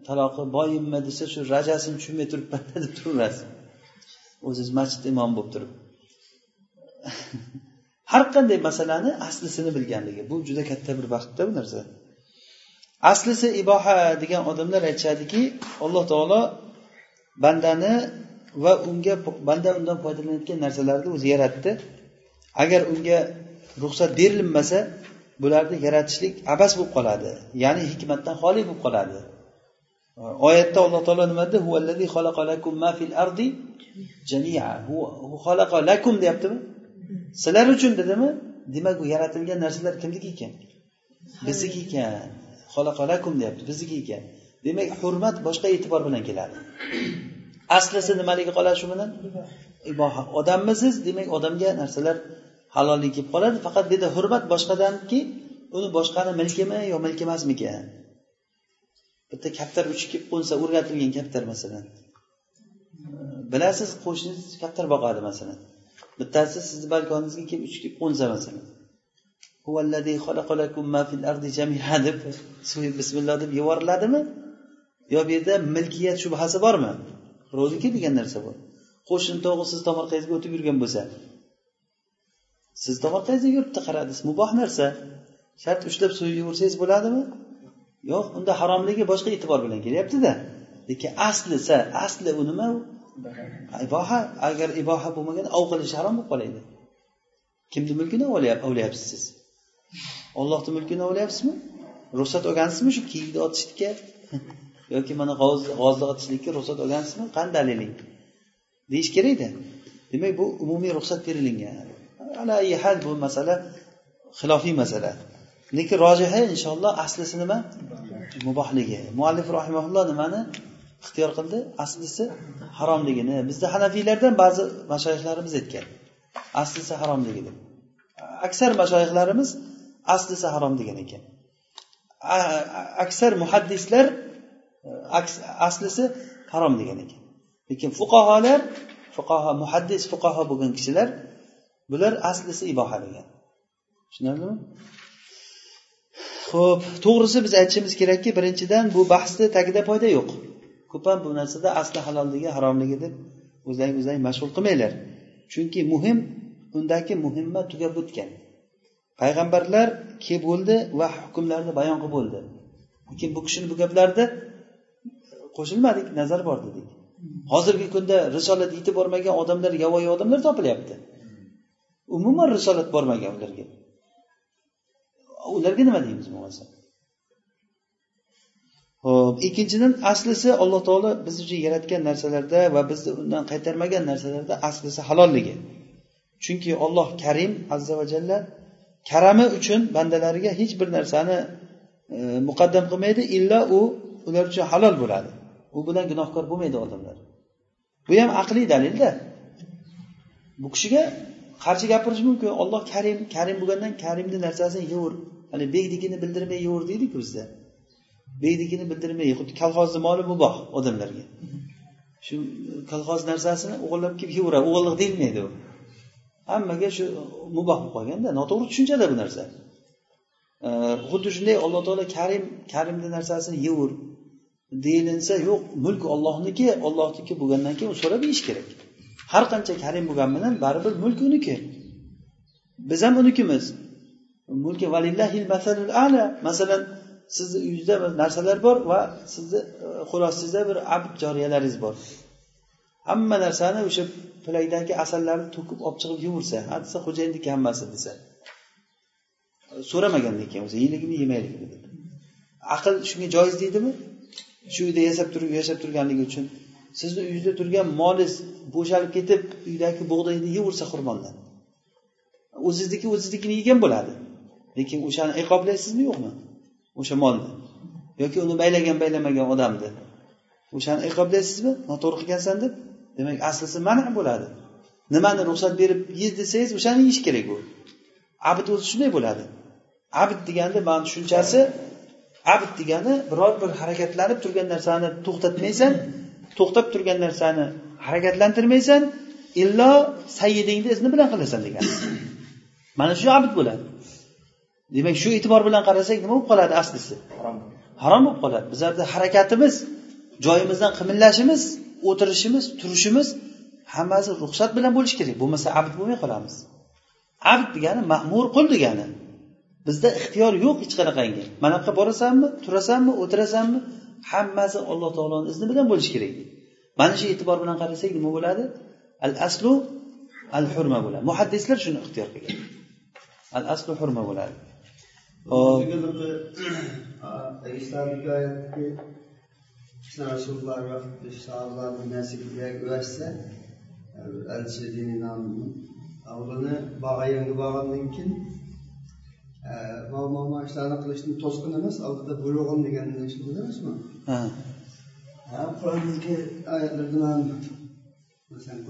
taloqi boyimmi desa shu rajasini tushunmay turibman deb turaverasiz. O'ziz masjid imom bo'lib turib. Har qanday masalani aslisini bilganligi bu juda katta bir baxtda bu narsa. Aslisi iboha degan odamlar aytishadiki alloh taolo bandani va unga banda undan foydalanayotgan narsalarni o'zi yaratdi. Agar unga ruxsat berilmasa bularni yaratishlik abas bo'lib qoladi ya'ni hikmatdan xoli bo'lib qoladi. Oyatda alloh taolo nima deyapti deyaptimi? Sizlar uchun dedimi? Demak u yaratilgan narsalar kimniki ekan? Bizniki ekan. Xalaqalakum deyapti bizniki ekan. Demak hurmat boshqa e'tibor bilan keladi. Aslisi nimaligi qoladi shu bilan? Iboha. Odammisiz demak odamga narsalar halollik kelib qoladi faqat bu yerda hurmat boshqadanki uni boshqani milkimi yo milk emasmikan? Bitta kaptar uchib kelib qo'nsa o'rgatilgan kaptar masalan. Bilasiz qo'shningiz kaptar boqadi masalan. Bittasi sizni balkoningizga kelib uchib kelib qo'nsa masalan. Deb bismillah deb yuboriladimi yo bu yerda milkiyat shubhasi bormi? Ro'ziki degan narsa bor. Qo'shni tog'i siz tomorqangizga o'tib yurgan bo'lsa. Siz tomorqangizga yuribdi qaradiz muboh narsa. Shart ushlab so'yib yuborsangiz bo'ladimi? Yo'q unda haromligi boshqa e'tibor bilan kelyaptida. Lekin aslisa asli u nima iboha. Agar iboha bo'lmagan ov qilish harom bo'lib qoladi kimni mulkini ovlayapsiz siz? Ollohni mulkini ovlayapsizmi ruxsat olgansizmi shu kiyikni otishlikka? Yoki mana g'ozni otishlikka ruxsat olgansizmi? Qani daliling deyish kerakda. Demak bu umumiy ruxsat berilingan ala hal bu masala xilofiy masala. Lekin rojihi inshaalloh aslisi nima? Mubohligi. Muallif rahimaulloh nimani ixtiyor qildi? Aslisi haromligini. Bizda hanafiylardan ba'zi mashoyihlarimiz aytgan aslisi haromligi deb. Aksar mashoyihlarimiz aslisi harom degan ekan aksar muhaddislar e, aslisi harom degan ekan. Lekin fuqarolar fuqaho muhaddis fuqaho bo'lgan kishilar bular aslisi iboha degan tushunarlimi? Ho'p to'g'risi biz aytishimiz kerakki birinchidan bu bahsni tagida foyda yo'q. Ko'pam bu narsada asli halolligi haromligi deb o'zlaring o'zlaring mashg'ul qilmanglar. Chunki muhim undagi muhimma tugab o'tgan. Payg'ambarlar kelib bo'ldi va hukmlarni bayon qilib bo'ldi. Lekin bu kishini bu gaplarida qo'shilmadik nazar bor dedik. Hozirgi kunda risolat yetib bormagan odamlar yovvoyi odamlar topilyapti. Umuman risolat bormagan ularga. Ularga nima deymiz bo'lmasa ho'p ikkinchidan aslisi alloh taolo biz uchun yaratgan narsalarda va bizni undan qaytarmagan narsalarda aslisi halolligi. Chunki olloh karim azza va jalla karami uchun bandalariga hech bir narsani e, muqaddam qilmaydi illo u ular uchun halol bo'ladi. U bilan gunohkor bo'lmaydi odamlar. Bu ham aqliy dalilda. Bu kishiga qarshi gapirish mumkin. Olloh karim karim bo'lgandan karimni narsasini yeyver hali begnikini bildirmay yeyver deydiku bizda. Begnikini bildirmay xuddi kolxozni moli muboh odamlarga. Shu kolxoz narsasini o'g'irlab kelib yeyveradi o'g'irlik deyilmaydi u. Hammaga shu muboh bo'lib qolganda noto'g'ri tushunchada bu narsa. Xuddi shunday alloh taolo karim karimni narsasini yeyver deyilinsa yo'q mulk ollohniki ollohniki bo'lgandan keyin u so'rab yeyish kerak. Har qancha karim bo'lgani bilan baribir mulk uniki. Biz ham unikimiz. Mulki valillahil masalul ala. Masalan sizni uyingizda bir narsalar bor va sizni e, xulosangizda bir abd joriyalaringiz bor. Hamma narsani o'sha pilakdagi asallarni to'kib olib chiqib yuvorsa ha desa xo'jayinniki hammasi desa. So'ramagandan keyin o'zi yeyligimi yemayligini deb aql shunga joiz deydimi? Shu uyda yasab turib yashab turganligi uchun sizni uyingizda turgan molingiz bo'shalib ketib uydagi bug'doyni yeyversa xurmondan o'zizniki o'ziznikini yegan bo'ladi. Lekin o'shani iqoblaysizmi yo'qmi? O'sha molni. Yoki uni baylagan baylamagan odamni. O'shani iqoblaysizmi? Noto'g'ri qilgansan deb? Demak aslisi mana bo'ladi. Nimani ruxsat berib ye desangiz o'shani yeyish kerak u. Abid o'zi shunday bo'ladi. Abid deganda mani tushunchasi abid degani biror bir harakatlanib turgan narsani to'xtatmaysan to'xtab turgan narsani harakatlantirmaysan illo sayyidingni izni bilan qilasan degani mana shu abd bo'ladi. Demak shu e'tibor bilan qarasak nima bo'lib qoladi aslisi? Harom. Bo'lib qoladi. Bizlarni harakatimiz joyimizdan qimillashimiz o'tirishimiz turishimiz hammasi ruxsat bilan bo'lishi kerak. Bo'lmasa abd bo'lmay qolamiz. Abd degani ma'mur qul degani. Bizda ixtiyor yo'q hech qanaqangi. Mana bu yoqqa borasanmi turasanmi o'tirasanmi hammasi alloh taoloni izni bilan bo'lishi kerak. Mana shu e'tibor bilan qarasak nima bo'ladi? Al aslu al hurma bo'ladi. Muhaddislar shuni ixtiyor qilgan. Al aslu hurma bo'ladi. Islomdagi oyatki rasululloh va sahobalarni nasibiga o'rashsa elchi keyin muammo ishlarni qilishni to'sqin emas oldida bulug'im degan shuni emasmi qur'ondagi oyatlarda ham masalan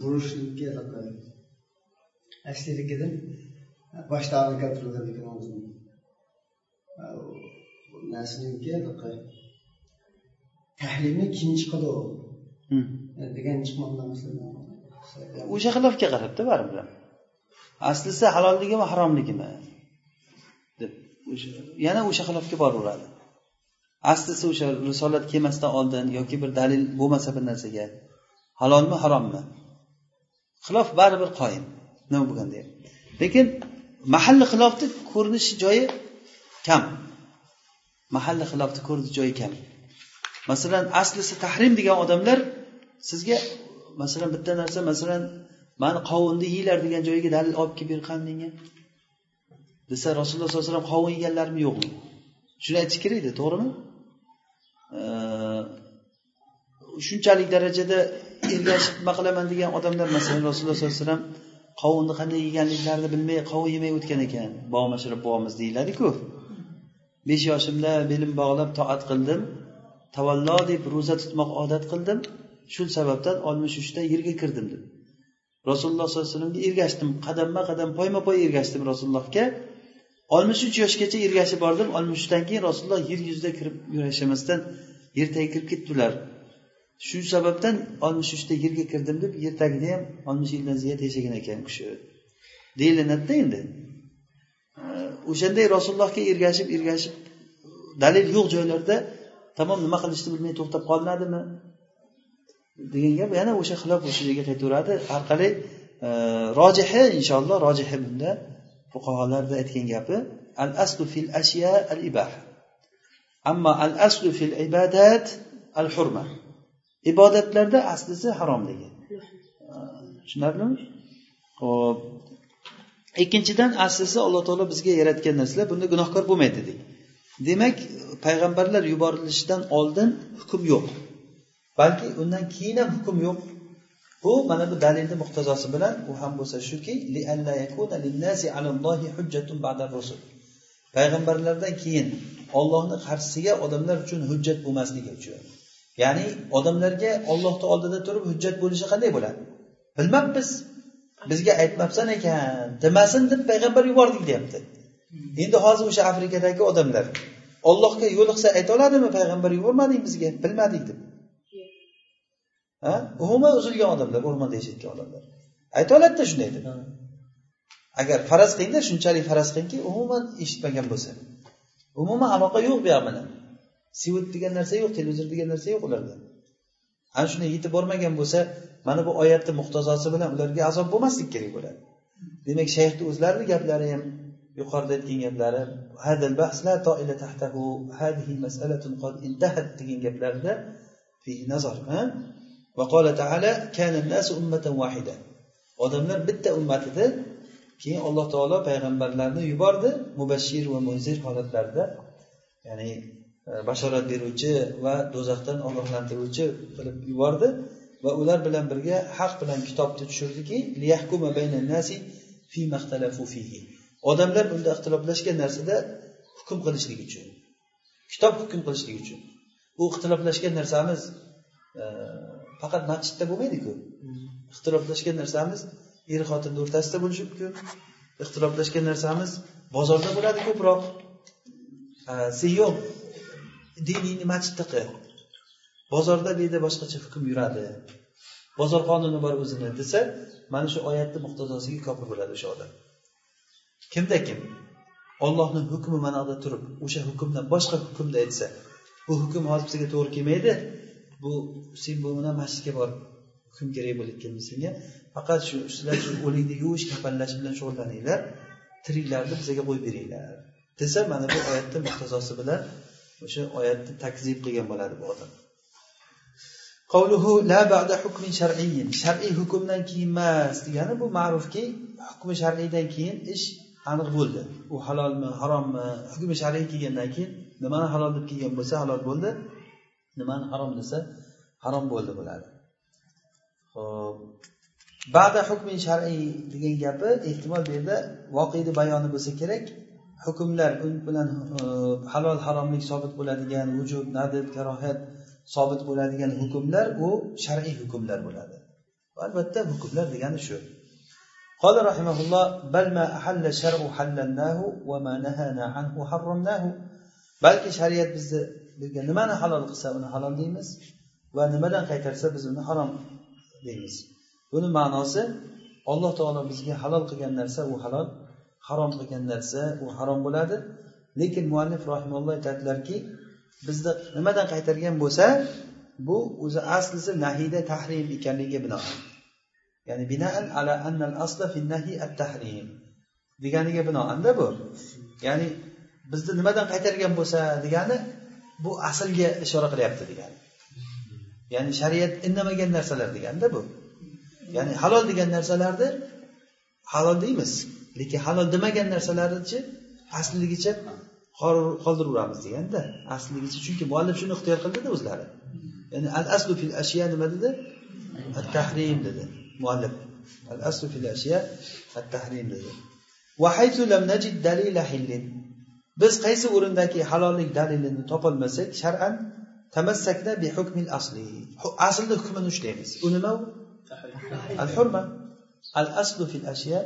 burishlikka asliligida boshlarni keltirilgan ekan o'zini narsaniki tahlilni kim chiqadi degan chiqmoqda o'sha xilofga qarabda baribir aslisi halolligimi haromligimi deb yana o'sha xilofga boraveradi aslisi o'sha risolat kelmasdan oldin yoki bir dalil bo'lmasa bir narsaga halolmi harommi xilof baribir qoyim. Nima bo'lganda ham lekin mahalli xilofni ko'rinish joyi kam. Mahalli xilofni ko'rinish joyi kam. Masalan aslisi tahrim degan odamlar sizga masalan bitta narsa masalan mani qovunni yeyglar degan joyiga dalil olib kelib ber qani menga. Desa rasululloh sollallohu alayhi vasallam qovun yeganlarmi yo'qmi shuni aytish kerak edi to'g'rimi? Shunchalik darajada ergashib nima qilaman degan odamlar masalan rasululloh sollallohu alayhi vasallam qovunni qanday yeganliklarini bilmay qovun yemay o'tgan ekan. Bobom ashrab bobomiz deyiladiku. Besh yoshimda belim bog'lab toat qildim. Tavallo deb ro'za tutmoq odat qildim. Shu sababdan oltmish uchda yerga kirdim dedi rasululloh sollallohu alayhi vasallamga ergashdim. Qadamma qadam poyma poy ergashdim rasulullohga. oltmish uch yoshgacha ergashib bordim. oltmish uchdan keyin rasululloh yer yuzida kirib yashamasdan yer tagiga kirib ketdilar. Shu sababdan oltmish uchda yerga kirdim deb yer tagida ham oltmish yildan ziyod yashagan ekan u kishi. Deyilinadida endi. O'shanday rasulullohga ergashib ergashib dalil yo'q joylarda tamom nima qilishni bilmay to'xtab qolinadimi? Degan gap yana o'sha xilof o'sha joyga qaytaveradi. Orqali e, rojihi inshaalloh rojihi bunda fuqarolarni aytgan gapi. Al aslu fil ashya al ibaha ammo al aslu fil ibadat al hurma ibodatlarda aslisi haromligi. E, tushunarlimi? Ho'p ikkinchidan aslisi alloh taolo bizga yaratgan narsalar bunda gunohkor bo'lmaydi dedik. Demak payg'ambarlar yuborilishidan oldin hukm yo'q. Balki undan keyin ham hukm yo'q. Bu mana bu dalilni muqtazosi bilan u ham bo'lsa shuki payg'ambarlardan keyin ollohni qarshisiga odamlar uchun hujjat bo'lmasligi uchun. Ya'ni odamlarga ollohni oldida turib hujjat bo'lishi qanday bo'ladi? Bilmabmiz. Bizga aytmabsan ekan demasin deb payg'ambar yubordik deyapti. Endi hozir o'sha afrikadagi odamlar ollohga yo'liqsa ayta oladimi payg'ambar yubormading bizga bilmadik deb? Umuman uzilgan odamlar o'rmonda yashayotgan odamlar. Ayta oladida shunday deb. Agar faraz qilingda shunchalik faraz qilingki umuman eshitmagan bo'lsa. Umuman aloqa yo'q buyog'i bilan svet degan narsa yo'q televizor degan narsa yo'q ularda. Ana shunday yetib bormagan bo'lsa mana bu oyatni muqtazosi bilan ularga azob bo'lmaslik kerak bo'ladi. Demak shayxni o'zlarini gaplari ham yuqorida aytgan gaplari degan gaplarida nazar odamlar bitta ummat edi keyin alloh taolo payg'ambarlarni yubordi mubashshir va munzir holatlarida. Ya'ni e, bashorat beruvchi va do'zaxdan ogohlantiruvchi qilib yubordi va ular bilan birga haq bilan kitobni tushirdiki odamlar unda ixtiloflashgan narsada hukm qilishlik uchun kitob hukm qilishlik uchun. Bu ixtiloflashgan narsamiz e, faqat masjidda bo'lmaydiku. Ixtiloflashgan narsamiz er xotinni o'rtasida bo'lishi mumkin. Ixtiloflashgan narsamiz bozorda bo'ladi ko'proq sen yo'q diningni masjidda qil bozorda deydi boshqacha hukm yuradi. Bozor qonuni bor o'zini desa mana shu oyatni muhtazosiga kofir bo'ladi o'sha odam. Kimda kim? Ollohni hukmi manoda turib o'sha hukmdan boshqa hukmni aytsa bu hukm hozir bizga to'g'ri kelmaydi bu sen bu bilan masjidga borib hukm kerak bo'layotgan senga faqat shu sizlar shu o'likni yuvish kafanlash bilan shug'ullaninglar tiriklarni bizga qo'yib beringlar. Desa mana bu oyatni muhtazosi bilan o'sha oyatni takzib qilgan bo'ladi bu odam. Qavluhu la ba'da hukmin shar'iyyin. Shar'iy hukmdan keyin emas degani bu ma'rufki hukmi shar'iydan keyin ish aniq bo'ldi. U halolmi harommi? Hukmi shar'iy kelgandan keyin nimani halol deb kelgan bo'lsa halol bo'ldi. nimani harom desa harom bo'ldi bo'ladi ho'p ba'da hukmin shar'iy degan gapi ehtimol bu yerda voqeni bayoni bo'lsa kerak hukmlar u bilan e, halol haromlik sobit bo'ladigan vujud nadib karohat sobit bo'ladigan hukmlar u shar'iy hukmlar bo'ladi albatta hukmlar degani shu قال رحمه الله بل ما أحل الشرع حللناه وما نهانا عنه حرمناه balki shariat bizni bizga nimani halol qilsa uni halol deymiz va nimadan qaytarsa biz uni harom deymiz. Buni ma'nosi alloh taolo bizga halol qilgan narsa u halol harom qilgan narsa u harom bo'ladi. Lekin muallif rahimalloh aytadilarki bizni nimadan qaytargan bo'lsa bu o'zi aslisi nahiyda tahrim ekanligiga binoan ya'ni binaan ala annal asla fi nahi at tahrim deganiga binoanda bu. Ya'ni bizni nimadan qaytargan bo'lsa degani bu aslga ishora qilyapti degani. Ya'ni shariat indamagan narsalar deganda bu. Ya'ni halol degan narsalarni halol deymiz. Lekin halol demagan narsalarnichi asligicha qoldiraveramiz deganda asligicha chunki muallif shuni ixtiyor qildida o'zlari. Ya'ni al aslu fil ashya nima dedi? At tahrim dedi muallif. Al aslu fil ashya at tahrim dedi biz qaysi o'rindagi halollik dalilini topolmasak shar'an tamassakna bi hukmil asli aslni hukmini ushlaymiz u nima u al hurma al aslu fil ashya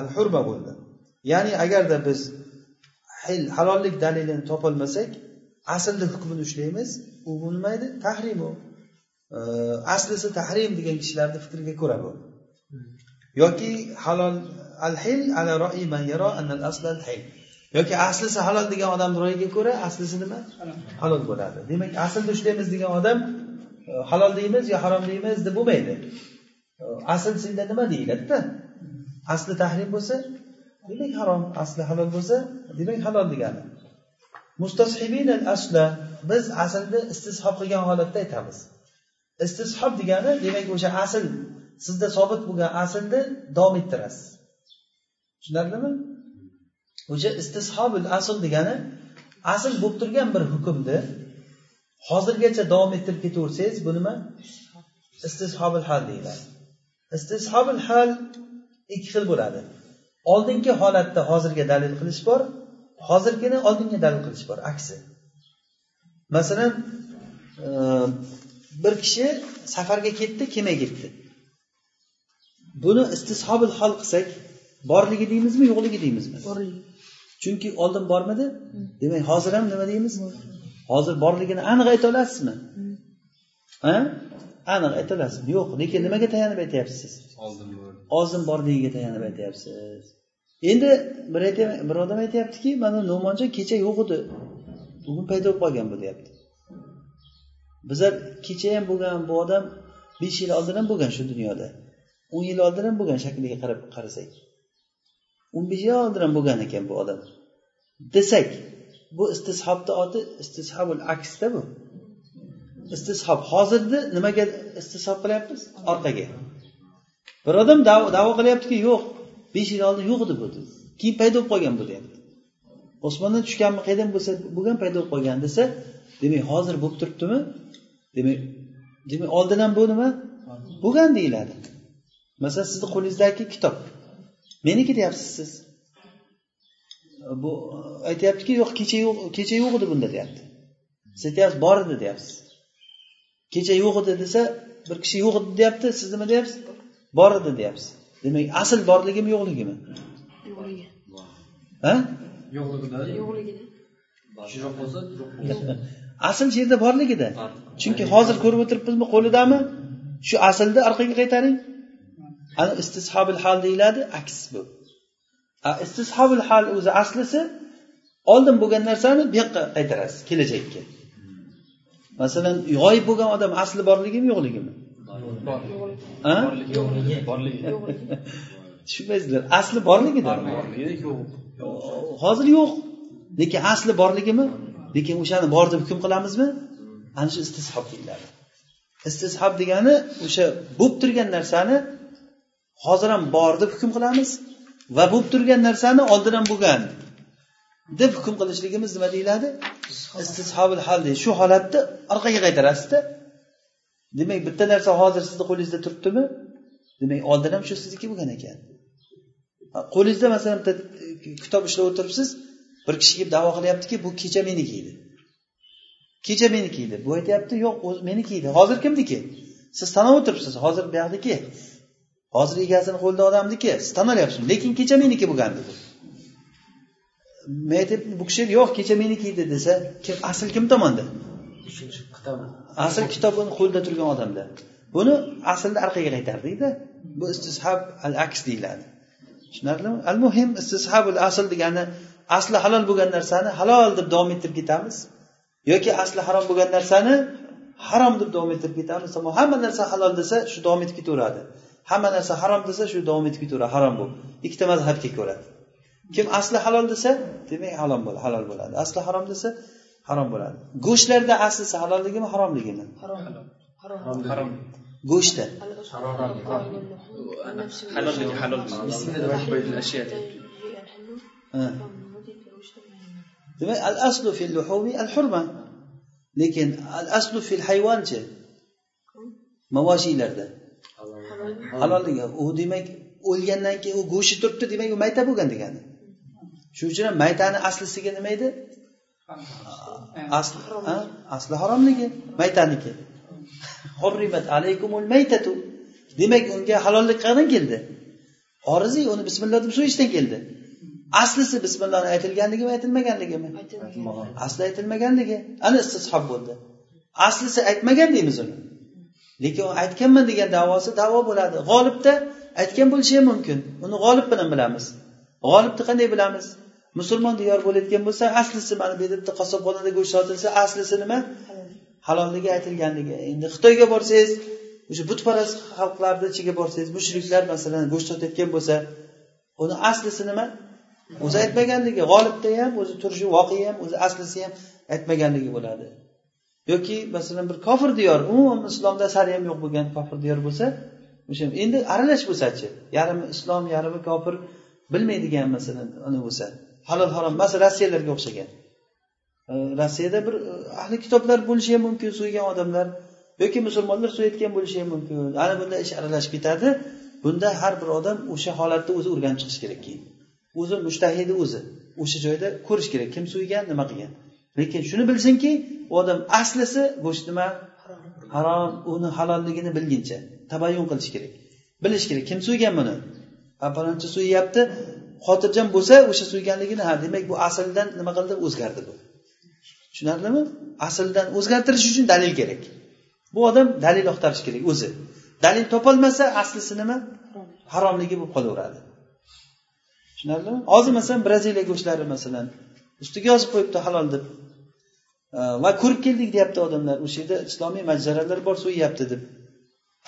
al hurma bo'ldi ya'ni agarda biz halollik dalilini topolmasak aslni hukmini ushlaymiz u bu nima edi tahrim u aslisi tahrim degan kishilarni fikriga ko'ra bu yoki halol al hil ala ro'i man yara an al asl al hil yoki aslisi halol degan odamni ro'yiga ko'ra aslisi nima? Halol. Bo'ladi. Demak aslni ushlaymiz degan odam e, halol deymiz yo harom deymiz deb bo'lmaydi. E, asl senda nima deyiladida? Asli tahrim bo'lsa demak harom. Asli halol bo'lsa demak halol degani. Mustashibin asla biz aslni istishob qilgan holatda aytamiz. Istishob degani demak o'sha asl sizda sobit bo'lgan aslni davom ettirasiz. Tushunarlimi o'sha istishobil asl degani asl bo'lib turgan bir hukmni hozirgacha davom ettirib ketaversangiz bu nima? Istishobil hal deyiladi. Istishobil hal ikki xil bo'ladi. Oldingi holatda hozirga dalil qilish bor hozirgini oldinga dalil qilish bor aksi. Masalan e, bir kishi safarga ketdi kelmay ketdi. Buni istishobil hol qilsak borligi deymizmi yo'qligi deymizmi? Borligi. Chunki oldin bormidi demak hozir ham nima deymiz? Hozir borligini aniq ayta olasizmi? Ha? Aniq ayta olasizmi? Yo'q lekin nimaga tayanib aytyapsiz? Siz oldin oldin borligiga tayanib aytyapsiz. Endi bir bir odam aytyaptiki mana no'monjon kecha yo'q edi. Bugun paydo bo'lib qolgan bu deyapti. Bizlar kecha ham bo'lgan bu odam besh yil oldin ham bo'lgan shu dunyoda. o'n yil oldin ham bo'lgan shakliga qarab qarasak o'n besh yil oldin bo'lgan ekan bu odam. Desak bu istishobni oti istishobul aksda bu. Istishob hozirni nimaga istishob qilyapmiz? Orqaga. Bir odam davo qilyaptiki yo'q besh yil oldin yo'q edi bu keyin paydo bo'lib qolgan bu deyapti. Osmondan tushganmi qayerdan bo'lsa bo'lgan paydo bo'lib qolgan desa demak hozir bo'lib turibdimi? Demak demak oldin ham bu nima? Bo'lgan deyiladi. Masalan sizni qo'lingizdagi kitob. Meniki deyapsiz siz? Bu aytyaptiki yo'q kecha yo'q kecha yo'q edi bunda deyapti. Siz aytyapsiz bor edi deyapsiz. Kecha yo'q edi desa bir kishi yo'q edi deyapti siz nima deyapsiz? Bor edi deyapsiz. Demak asl borligimi yo'qligimi? Yo'qligi. Ha? Yo'qligida. Yo'qligida. Bo'lsa asl shu yerda borligida chunki hozir ko'rib o'tiribmizmi qo'lidami? Shu aslni orqaga qaytaring ana istishobil hal deyiladi aks bu. Istishobil hal o'zi aslisi oldin bo'lgan narsani bu yoqqa qaytarasiz kelajakka. Masalan g'oyib bo'lgan odam asli borligimi yo'qligimi? Tushunmaysizlar asli borligida hozir yo'q. Lekin asli borligimi? Lekin o'shani bor deb hukm qilamizmi? Ana shu istishob deyiladi. Istishob degani o'sha bo'lib turgan narsani hozir ham bor deb hukm qilamiz va bo'lib turgan narsani oldin ham bo'lgan deb hukm qilishligimiz nima deyiladi? Istishobil hal deydi. Shu holatni orqaga qaytarasizda. Demak bitta narsa hozir sizni qo'lingizda turibdimi? Demak oldin ham shu sizniki bo'lgan ekan. Qo'lingizda masalan bitta kitob ushlab o'tiribsiz bir kishi kelib davo qilyaptiki bu kecha meniki edi. Kecha meniki edi. Bu aytyapti yo'q o'zi meniki edi. Hozir kimniki? Siz tan o'tiribsiz. Hozir buyoqniki hozir egasini qo'lida odamniki siz tan olyapsiz lekin kecha meniki bo'lgan dedi men aytyapman bu kishi yo'q kecha meniki edi desa kim asl kim tomonda? Asl kitobini qo'lida turgan odamda. Buni aslni orqaga qaytardikda. Bu istishab al aks deyiladi. Tushunarlimi? Al muhim istishabul asl degani asli halol bo'lgan narsani halol deb davom ettirib ketamiz. Yoki asli harom bo'lgan narsani harom deb davom ettirib ketamiz. Hamma narsa halol desa shu davom etib ketaveradi hamma narsa harom desa shu davom etib ketaveradi. Harom bu. Ikkita mazhabga ko'ra. Kim asli halol desa demak halol bo'ladi halol bo'ladi. Asli harom desa harom bo'ladi. Go'shtlarda aslisi halolligimi haromligimi? Harom. Harom. Go'shtda. Halolligi halol demak al aslu fil luhumi al hurma lekin al aslu fil hayvonchi mavashiylarda halolligi u demak o'lgandan keyin u go'shti turibdi demak u mayta bo'lgan degani. Shuning uchun ham maytani aslisiga nima edi? Asli ha? asli haromligi maytaniki. Hurrimat alaykumul maytatu. Demak unga halollik qayerdan keldi. Oriziy uni bismillah deb so'yishdan keldi. Aslisi bismillohni aytilganligimi aytilmaganligimi? Asli aytilmaganligi. Ana istishob bo'ldi. Aslisi aytmagan deymiz uni lekin u aytganman degan davosi davo bo'ladi. G'olibda aytgan bo'lishi ham mumkin. Uni g'olib bilan bilamiz. G'olibni qanday bilamiz? Musulmon diyor bo'layotgan bo'lsa aslisi mana bu yerda qassobxonada go'sht sotilsa aslisi nima? Halolligi aytilganligi. Endi xitoyga borsangiz o'sha butparast xalqlarni ichiga borsangiz mushriklar masalan go'sht sotayotgan bo'lsa uni aslisi nima? O'zi aytmaganligi. G'olibda ham o'zi turishi voqea ham o'zi aslisi ham aytmaganligi bo'ladi. Yoki masalan bir kofir diyor. Umuman islomda sari ham yo'q bo'lgan kofir diyor bo'lsa o'sha endi aralash bo'lsachi? Yarimi islom yarimi kofir bilmaydigan masalan uni bo'lsa. Halol harom masalan rossiyalarga o'xshagan. Rossiyada bir e, ahli kitoblar bo'lishi ham mumkin so'ygan odamlar. Yoki musulmonlar so'yayotgan bo'lishi ham mumkin. Ana bunda ish aralashib ketadi. Bunda har bir odam o'sha holatni o'zi o'rganib chiqishi kerak keyin. O'zi mushtahidi o'zi o'sha joyda ko'rish kerak. Kim so'ygan nima qilgan? Lekin shuni bilsinki u odam aslisi go'sht nima? Harom. Uni halolligini bilguncha tabayyun qilish kerak. Bilish kerak kim so'ygan buni? Palonchi so'yyapti xotirjam bo'lsa o'sha so'yganligini ha demak bu asldan nima qildi? O'zgardi bu. Tushunarlimi? Asldan o'zgartirish uchun dalil kerak. Bu odam dalil axtarish kerak o'zi. Dalil topolmasa aslisi nima? Haromligi bo'lib qolaveradi. Tushunarlimi? Hozir masalan braziliya go'shtlari masalan ustiga yozib qo'yibdi halol deb. Va ko'rib keldik deyapti odamlar o'sha yerda islomiy majzaralar bor so'yyapti deb.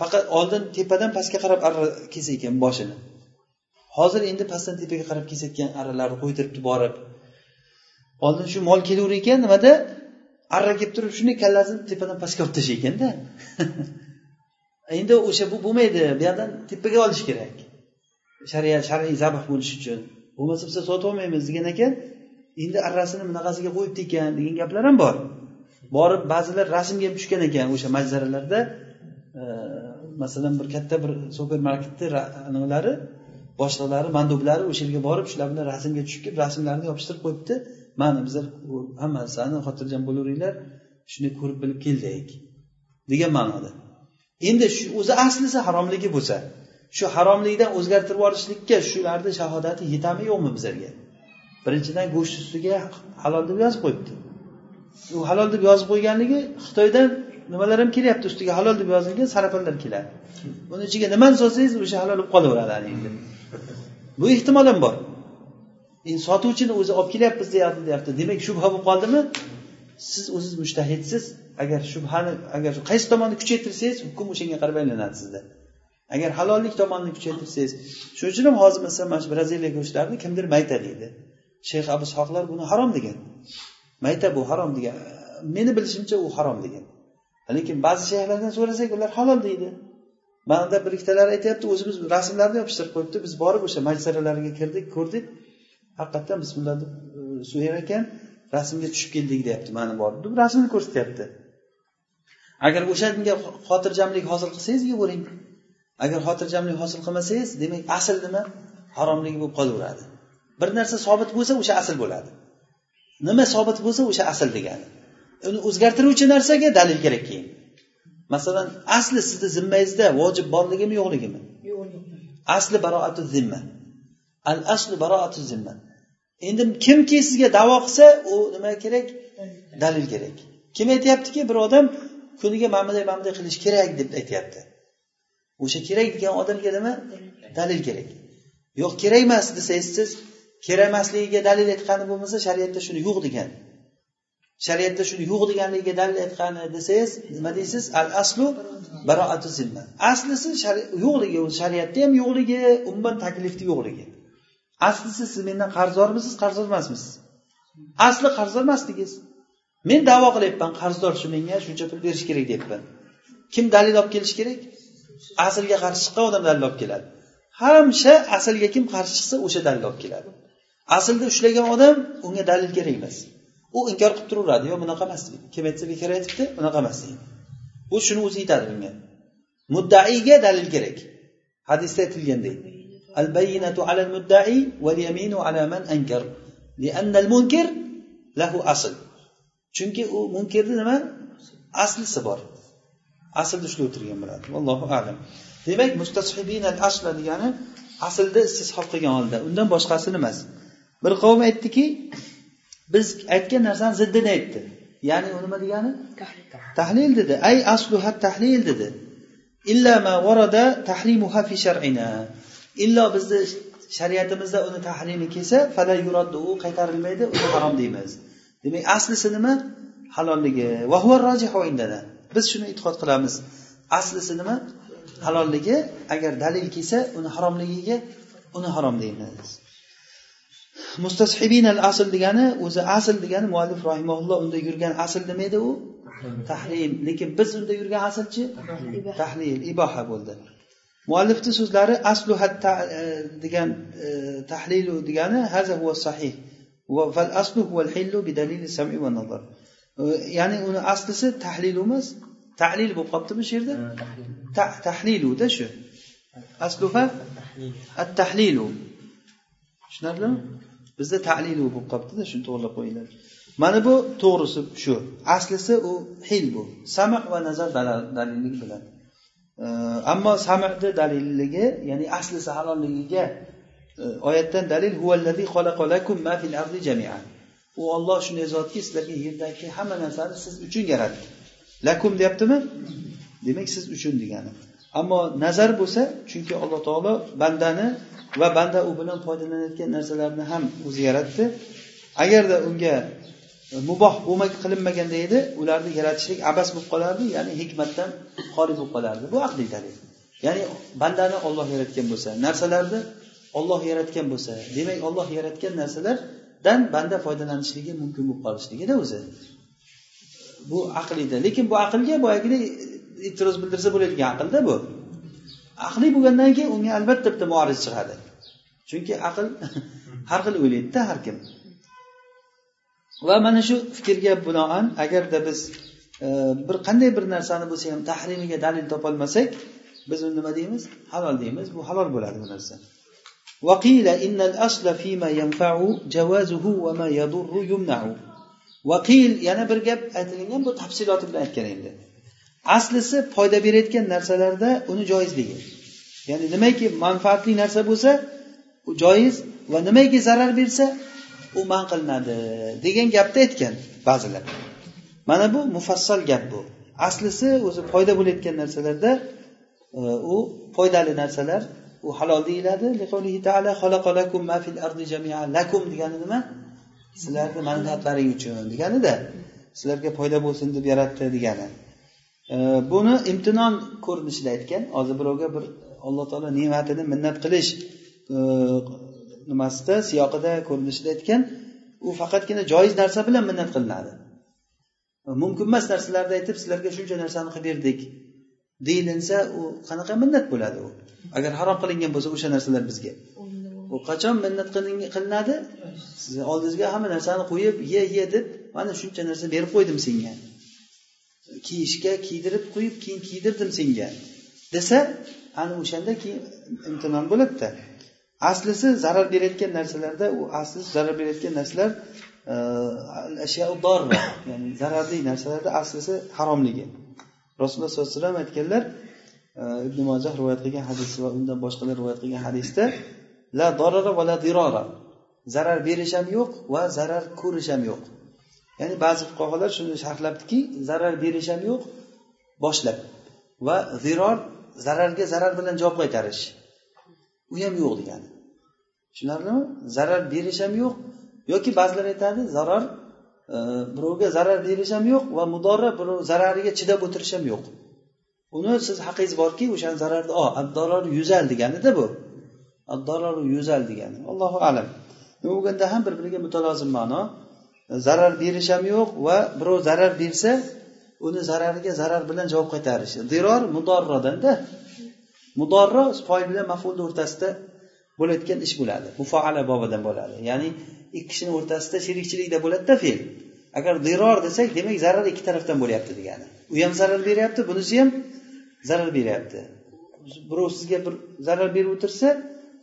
Faqat oldin tepadan pastga qarab arra kelsa ekan boshini. Hozir endi pastdan tepaga qarab kesayotgan arralarni qo'ydiribdi borib. Oldin shu mol kelaverar ekan nimada? Arra kelib turib shuni kallasini tepadan pastga olib tashlar ekanda endi o'sha bu bo'lmaydi bu yoqdan tepaga olish kerak. Shariat shar'iy zabh bo'lishi uchun. Bo'lmasa biz sotolmaymiz degan ekan. Endi arrasini bunaqasiga qo'yibdi ekan degan gaplar ham bor. Borib ba'zilar rasmga ham tushgan ekan o'sha majzaralarda. Masalan bir katta bir supermarketni nimalari boshliqlari mandublari o'sha yerga borib shular bilan rasmga tushib kelib rasmlarni yopishtirib qo'yibdi. Mana bizlar hammasini xotirjam bo'laveringlar shuni ko'rib bilib keldik degan ma'noda. Endi shu o'zi aslisi haromligi bo'lsa shu haromlikdan o'zgartirib yuborishlikka shularni shahodati yetami yo'qmi bizlarga? Birinchidan go'sht ustiga halol deb yozib qo'yibdi. U halol deb yozib qo'yganligi xitoydan nimalar ham kelyapti ustiga halol deb yozilgan sarapanlar keladi. Buni ichiga nimani solsangiz o'sha halol bo'lib qolaveradi endi. Bu ehtimol ham bor. Endi sotuvchini o'zi olib kelyapmiz deyapti deyapti. Demak shubha bo'lib qoldimi? Siz o'ziz mushtahidsiz agar shubhani agar qaysi tomonni kuchaytirsangiz hukm o'shanga qarab aylanadi sizda. Agar halollik tomonini kuchaytirsangiz shuning uchun ham hozir masalan mana shu braziliya go'shtlarini kimdir mayta deydi. Shayx abu ishoqlar buni harom degan. Mayta bu harom degan. Meni bilishimcha u harom degan. Lekin ba'zi shayxlardan so'rasak ular halol deydi. Manada bir ikkitalari aytyapti o'zimiz rasmlarni yopishtirib qo'yibdi. Biz borib o'sha majsaralariga kirdik ko'rdik. Haqiqatdan bismillah deb e, so'yar ekan rasmga tushib keldik deyapti mani borib deb rasmni ko'rsatyapti. Agar o'shanga xotirjamlik hosil qilsangiz yeyavering agar xotirjamlik hosil qilmasangiz demak asl nima? Haromligi bo'lib qolaveradi. Bir narsa sobit bo'lsa o'sha asl bo'ladi. Nima sobit bo'lsa o'sha asl degani. Uni o'zgartiruvchi narsaga dalil kerak keyin. Masalan asli sizni zimmangizda vojib borligimi yo'qligimi? Asli baroatu zimma. Al asli baroatu zimma. Endi kimki sizga davo qilsa u nima kerak? Dalil kerak. Kim aytyaptiki bir odam kuniga mana bunday mana bunday qilish kerak deb aytyapti. O'sha kerak degan odamga nima? Dalil kerak. Yo'q kerak emas desangiz siz kerak emasligiga dalil aytgani bo'lmasa shariatda shuni yo'q degan. Shariatda shuni yo'q deganligiga dalil aytgani desangiz nima deysiz? Al aslu baroatu zimma. Aslisi yo'qligi shariatda ham yo'qligi umuman taklifni yo'qligi. Aslisi siz mendan qarzdormisiz qarzdor emasmisiz asli qarzdor emasligingiz men davo qilyapman qarzdor shu menga shuncha pul berish kerak deyapman kim dalil olib kelishi kerak? Aslga qarshi chiqqan odam dalil olib keladi. Hamsha aslga kim qarshi chiqsa o'sha dalil olib keladi. Aslida ushlagan odam unga dalil kerak emas. U inkor qilib turaveradi. Yo'q bunaqa emas deydi. Kim aytsa bekor aytibdi bunaqa emas deydi. U shuni o'zi aytadi bunga. Muddaiyga dalil kerak. Hadisda aytilganday al bayyinatu alal muddai wal yaminu ala man ankar. Li'annal munkir lahu asl. Chunki u munkirni nima? Aslisi bor. Aslida ushlab o'tirgan bo'ladi. Allohu alam. Demak mustashibin al asla degani aslida istishob qilgan holda. Undan boshqasini emas. Bir qavm aytdiki biz aytgan narsani ziddini aytdi. Ya'ni u nima degani? Tahlil. Dedi. Ay asluha tahlil dedi. Illa ma varada tahrimuha fi shar'ina. Illo bizni shariatimizda uni tahrimi kelsa fala yuraddu u qaytarilmaydi uni harom deymiz. Demak aslisi nima? Halolligi. Biz shuni e'tiqod qilamiz. Aslisi nima? Halolligi. Agar dalil kelsa uni haromligiga uni harom deymiz mustashibin al asl degani o'zi asl degani muallif rahimaulloh unda yurgan asl nima edi u. Tahrim. Lekin biz unda yurgan aslchi? Tahlil iboha bo'ldi. Muallifni so'zlari aslu hatta e, degan e, tahlilu degani haza huva sahih val aslu huval hillu bi dalili sam'i va nazar. E, ya'ni uni aslisi tahlil emas tahlil bo'lib qolibdimi shu yerda? Tahliluda shu. Asluha at tahlilu tushunarlimi bizda talili bo'lib qolibdida shuni to'g'irlab qo'yinglar. Mana bu to'g'risi shu. Aslisi u hil bu. Sama va nazar dalillik bilan ammo samni dalilligi ya'ni aslisi halolligiga e, oyatdan dalil u olloh shunday zotki sizlarga yerdagi hamma narsani siz uchun yaratdi. Lakum deyaptimi? Demak siz uchun degani. Ammo nazar bo'lsa chunki alloh taolo bandani va banda u bilan foydalanayotgan narsalarni ham o'zi yaratdi agarda unga e, muboh bo'lmak qilinmaganda edi ularni yaratishlik abas bo'lib qolardi ya'ni hikmatdan xoli bo'lib qolardi. Bu aqliy dalil. Ya'ni bandani olloh yaratgan bo'lsa narsalarni olloh yaratgan bo'lsa demak olloh yaratgan narsalardan banda foydalanishligi mumkin bo'lib qolishligida o'zi. Bu aqlida lekin bu aqlga boyagidek e'tiroz bildirsa bo'ladigan aqlda bu aqliy bo'lgandan keyin unga albatta bitta muoriz chiqadi chunki aql har xil o'ylaydida har kim va mana shu fikrga binoan agarda biz e, bir qanday bir narsani bo'lsa ham tahrimiga dalil topolmasak biz uni nima deymiz halol deymiz bu halol bo'ladi bu narsa وقيل إن الأصل فيما ينفع جوازه وما يضر يمنع وقيل yana bir gap aytilgan bu tafsiloti bilan aytgan endi Aslisi foyda berayotgan narsalarda uni joizligi. Ya'ni nimaiki manfaatli narsa bo'lsa u joiz va nimaiki zarar bersa u man qilinadi degan gapni aytgan ba'zilar. Mana bu mufassal gap bu. Aslisi o'zi foyda bo'layotgan narsalarda e, u foydali narsalar u halol deyiladi. Lakum degani nima? Sizlarni manfaatlaring uchun deganida sizlarga foyda bo'lsin deb yaratdi degani. Buni imtinon ko'rinishida aytgan. Hozir birovga bir alloh taolo ne'matini minnat qilish e, nimasida siyoqida ko'rinishida aytgan. U faqatgina joiz narsa bilan minnat qilinadi. E, mumkin emas narsalarni aytib sizlarga shuncha narsani qilib berdik deyilinsa u qanaqa minnat bo'ladi u? Agar harom qilingan bo'lsa o'sha narsalar bizga. U qachon minnat qilinadi? Sizni oldingizga hamma narsani qo'yib ye ye deb mana shuncha narsa berib qo'ydim senga. Kiyishga kiydirib qo'yib keyin kiydirdim senga. Desa ana o'shanda keyin imtinon bo'ladida aslisi zarar berayotgan narsalarda u asli zarar berayotgan narsalar e, ya'ni zararli narsalarda aslisi haromligi. Rasululloh sollallohu alayhi vasallam aytganlar e, ibn mojah rivoyat qilgan hadis va undan boshqalar rivoyat qilgan hadisda la dorara va la dirora zarar berish ham yo'q va zarar ko'rish ham yo'q. Ya'ni ba'zi fuqarolar shuni sharhlabdiki zarar berish ham yo'q boshlab. Va ziror zararga zarar bilan javob qaytarish. U ham yo'q degani. Tushunarlimi? Zarar berish ham yo'q yoki ba'zilar aytadi zarar e, birovga zarar berish ham yo'q va mudorra birov zarariga chidab o'tirish ham yo'q. Uni siz haqingiz borki o'shani zararni oh, o abdoror yuzal deganida bu. Abdororu yuzal degani. Allohu alam. Nima bo'lganda ham bir biriga mutalozim ma'no. Zarar berish ham yo'q va birov zarar bersa uni zarariga zarar bilan javob qaytarish. Diror mudorrodanda mudorro foil bilan mafulni o'rtasida bo'layotgan ish bo'ladi. Mufoala bobidan bo'ladi. Ya'ni ikki kishini o'rtasida sherikchilikda bo'ladida fe'l. Agar diror desak demak zarar ikki tarafdan bo'lyapti degani. U ham zarar beryapti bunisi ham zarar beryapti. Birov sizga bir zarar berib o'tirsa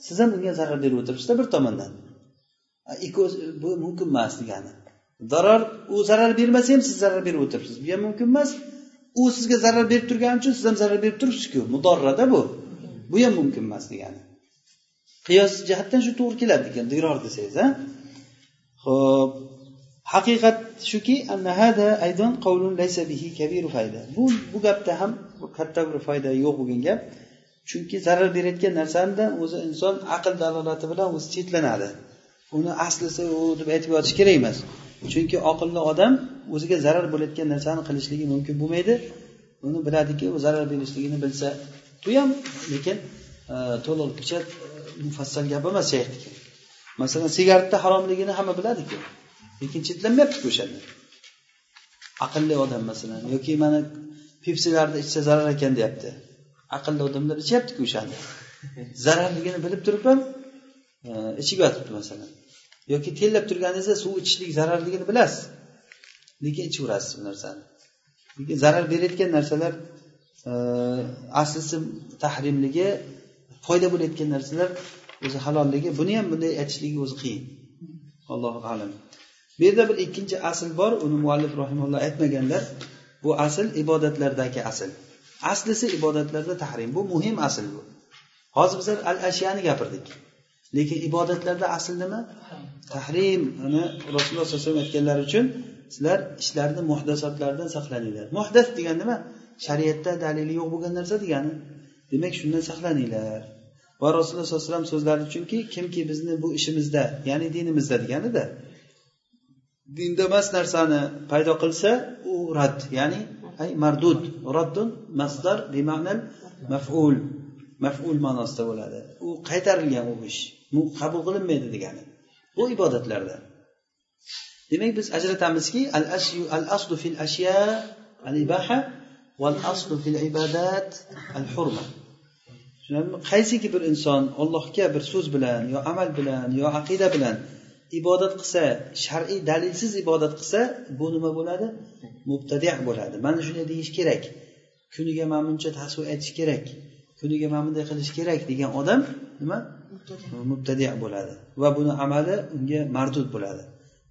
siz ham unga zarar berib o'tiribsizda bir tomondan. Ikkovi bu mumkin emas degani. Zarar u zarar bermasa ham siz zarar berib o'tiribsiz. Bu ham mumkin emas. U sizga zarar berib turgani uchun siz ham zarar berib turibsizku. Mudorrada bu. Bu ham mumkin emas degani. Qiyos jihatdan shu to'g'ri keladi ekan digror desangiz a ho'p haqiqat shuki bu bu gapda ham katta bir foyda yo'q bo'lgan gap. Chunki zarar berayotgan narsanidan o'zi inson aql dalolati bilan o'zi chetlanadi. Uni aslisi u deb aytib yotish kerak emas. Chunki oqilli odam o'ziga zarar bo'layotgan narsani qilishligi mumkin bo'lmaydi. Uni biladiki u zarar berishligini bilsa bu ham lekin e, to'liqcha e, mufassal gap emas shayxniki masalan sigaretni haromligini hamma biladiku lekin chetlanmayaptiku o'shanda aqlli odam masalan yoki mana pepsilarni ichsa zarar ekan deyapti. Aqlli odamlar ichyaptiku o'shani zararligini bilib turib ham e, ichib yotibdi masalan yoki terlab turganingizda suv ichishlik zararligini bilasiz. Lekin ichaverasiz bu narsani. Lekin zarar berayotgan narsalar e, aslisi tahrimligi foyda bo'layotgan narsalar o'zi halolligi buni ham bunday aytishligi o'zi qiyin. Allohu alam. Bu yerda bir ikkinchi asl bor uni muallif rahimulloh aytmaganlar. Bu asl ibodatlardagi asl. Aslisi ibodatlarda tahrim. Bu muhim asl bu. Hozir bizlar al ashyani gapirdik. Lekin ibodatlarda asl nima? Tahrim. Uni rasululloh sollallohu alayhi vasallam aytganlari uchun sizlar ishlarni muhdasotlardan saqlaninglar. Muhdas degani nima? Shariatda dalili yo'q bo'lgan narsa degani. Demak shundan saqlaninglar. Va rasululloh sollallohu alayhi vasallam so'zlari chunki kimki bizni bu ishimizda ya'ni dinimizda deganida dinda emas narsani paydo qilsa u rad ya'ni ay mardud. Raddun masdar bima'nal maf'ul. Maf'ul ma'nosida bo'ladi. U qaytarilgan u ish. Qabul qilinmaydi degani. Bu ibodatlarda. Demak biz ajratamizki al ashyu al aslu fil ashya al ibaha val aslu fil ibadat al hurma qaysiki bir inson allohga bir so'z bilan yo amal bilan yo aqida bilan ibodat qilsa shar'iy dalilsiz ibodat qilsa bu nima bo'ladi? Mubtadi bo'ladi. Mana shunday deyish kerak. Kuniga mana buncha tasvir aytish kerak. Kuniga mana bunday qilish kerak degan odam nima? Mubtadi bo'ladi. Va buni amali unga mardud bo'ladi.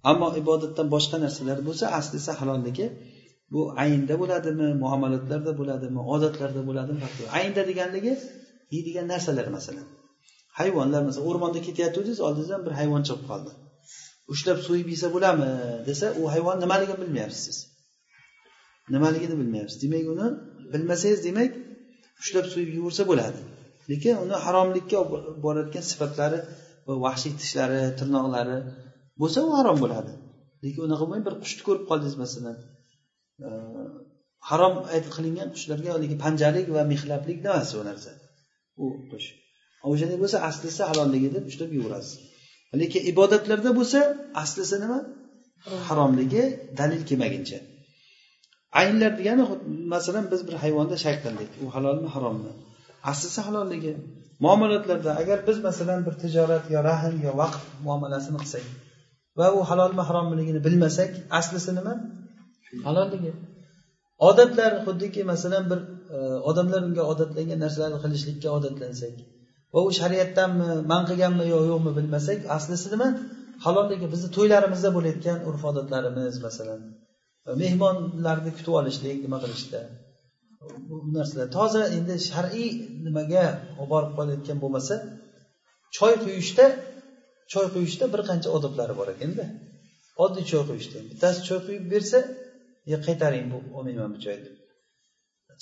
Ammo ibodatdan boshqa narsalar bo'lsa aslisi halolligi bu aynda bo'ladimi muomalatlarda bo'ladimi odatlarda bo'ladimi aynda deganligi yeydigan narsalar masalan. Hayvonlar masalan o'rmonda ketayotgandingiz oldingizdan bir hayvon chiqib qoldi. Ushlab so'yib yesa bo'ladimi desa u hayvon nimaligini bilmayapsiz siz. Nimaligini bilmayapsiz. Demak uni bilmasangiz demak ushlab so'yib yuborsa bo'ladi. Lekin uni haromlikka olib borayotgan sifatlari vahshiy tishlari tirnoqlari bo'lsa u harom bo'ladi. Lekin unaqa bo'lmay bir qushni ko'rib qoldingiz masalan. Harom qilingan qushlarga haligi panjalik va mehlablik emas u narsa? U qush. O'shanday bo'lsa aslisi halolligi deb ushlab yuborasiz lekin ibodatlarda bo'lsa aslisi nima? Haromligi dalil kelmaguncha. Aynlar degani masalan biz bir hayvonda shak qildik u halolmi harommi? Aslisi halolligi. Muomalatlarda agar biz masalan bir tijorat yo rahm yo vaqf muomalasini qilsak va u halolmi haromligini bilmasak aslisi nima? Halolligi. Odatlar xuddiki masalan bir e, odamlar unga odatlangan narsalarni qilishlikka odatlansak va u shariatdanmi man qilganmi yo yo'qmi bilmasak aslisi nima? Halolligi bizni to'ylarimizda bo'layotgan urf odatlarimiz masalan mehmonlarni kutib olishlik nima qilishda bu narsalar. Toza endi shar'iy nimaga olib borib qolayotgan bo'lmasa choy quyishda choy quyishda bir qancha odoblari bor ekanda oddiy choy quyishda bittasi choy quyib bersa yo qaytaring bu olmayman bu choyni.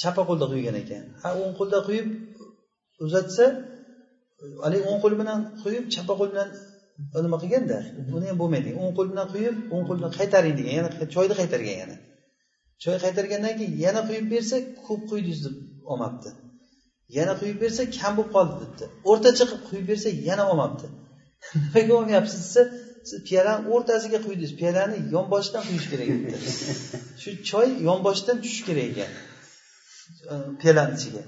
Chapa qo'lda quygan ekan. Ha o'ng qo'lda quyib uzatsa haligi o'ng qo'l bilan quyib chapa qo'l bilan nima qilganda buni ham bo'lmaydi. O'ng qo'l bilan quyib o'ng qo'l bilan qaytaring degan yana choyni qaytargan yana. Choy qaytargandan keyin yana quyib bersa ko'p quydingiz deb olmabdi. Yana quyib bersa kam bo'lib qoldi debdi. O'rtacha qilib quyib bersa yana olmabdi. Nimaga olmayapsiz desa siz piyolani o'rtasiga quydingiz piyolani yonboshidan quyish kerak debdi. Shu choy yonboshidan tushishi kerak ekan. Piyolani ichiga.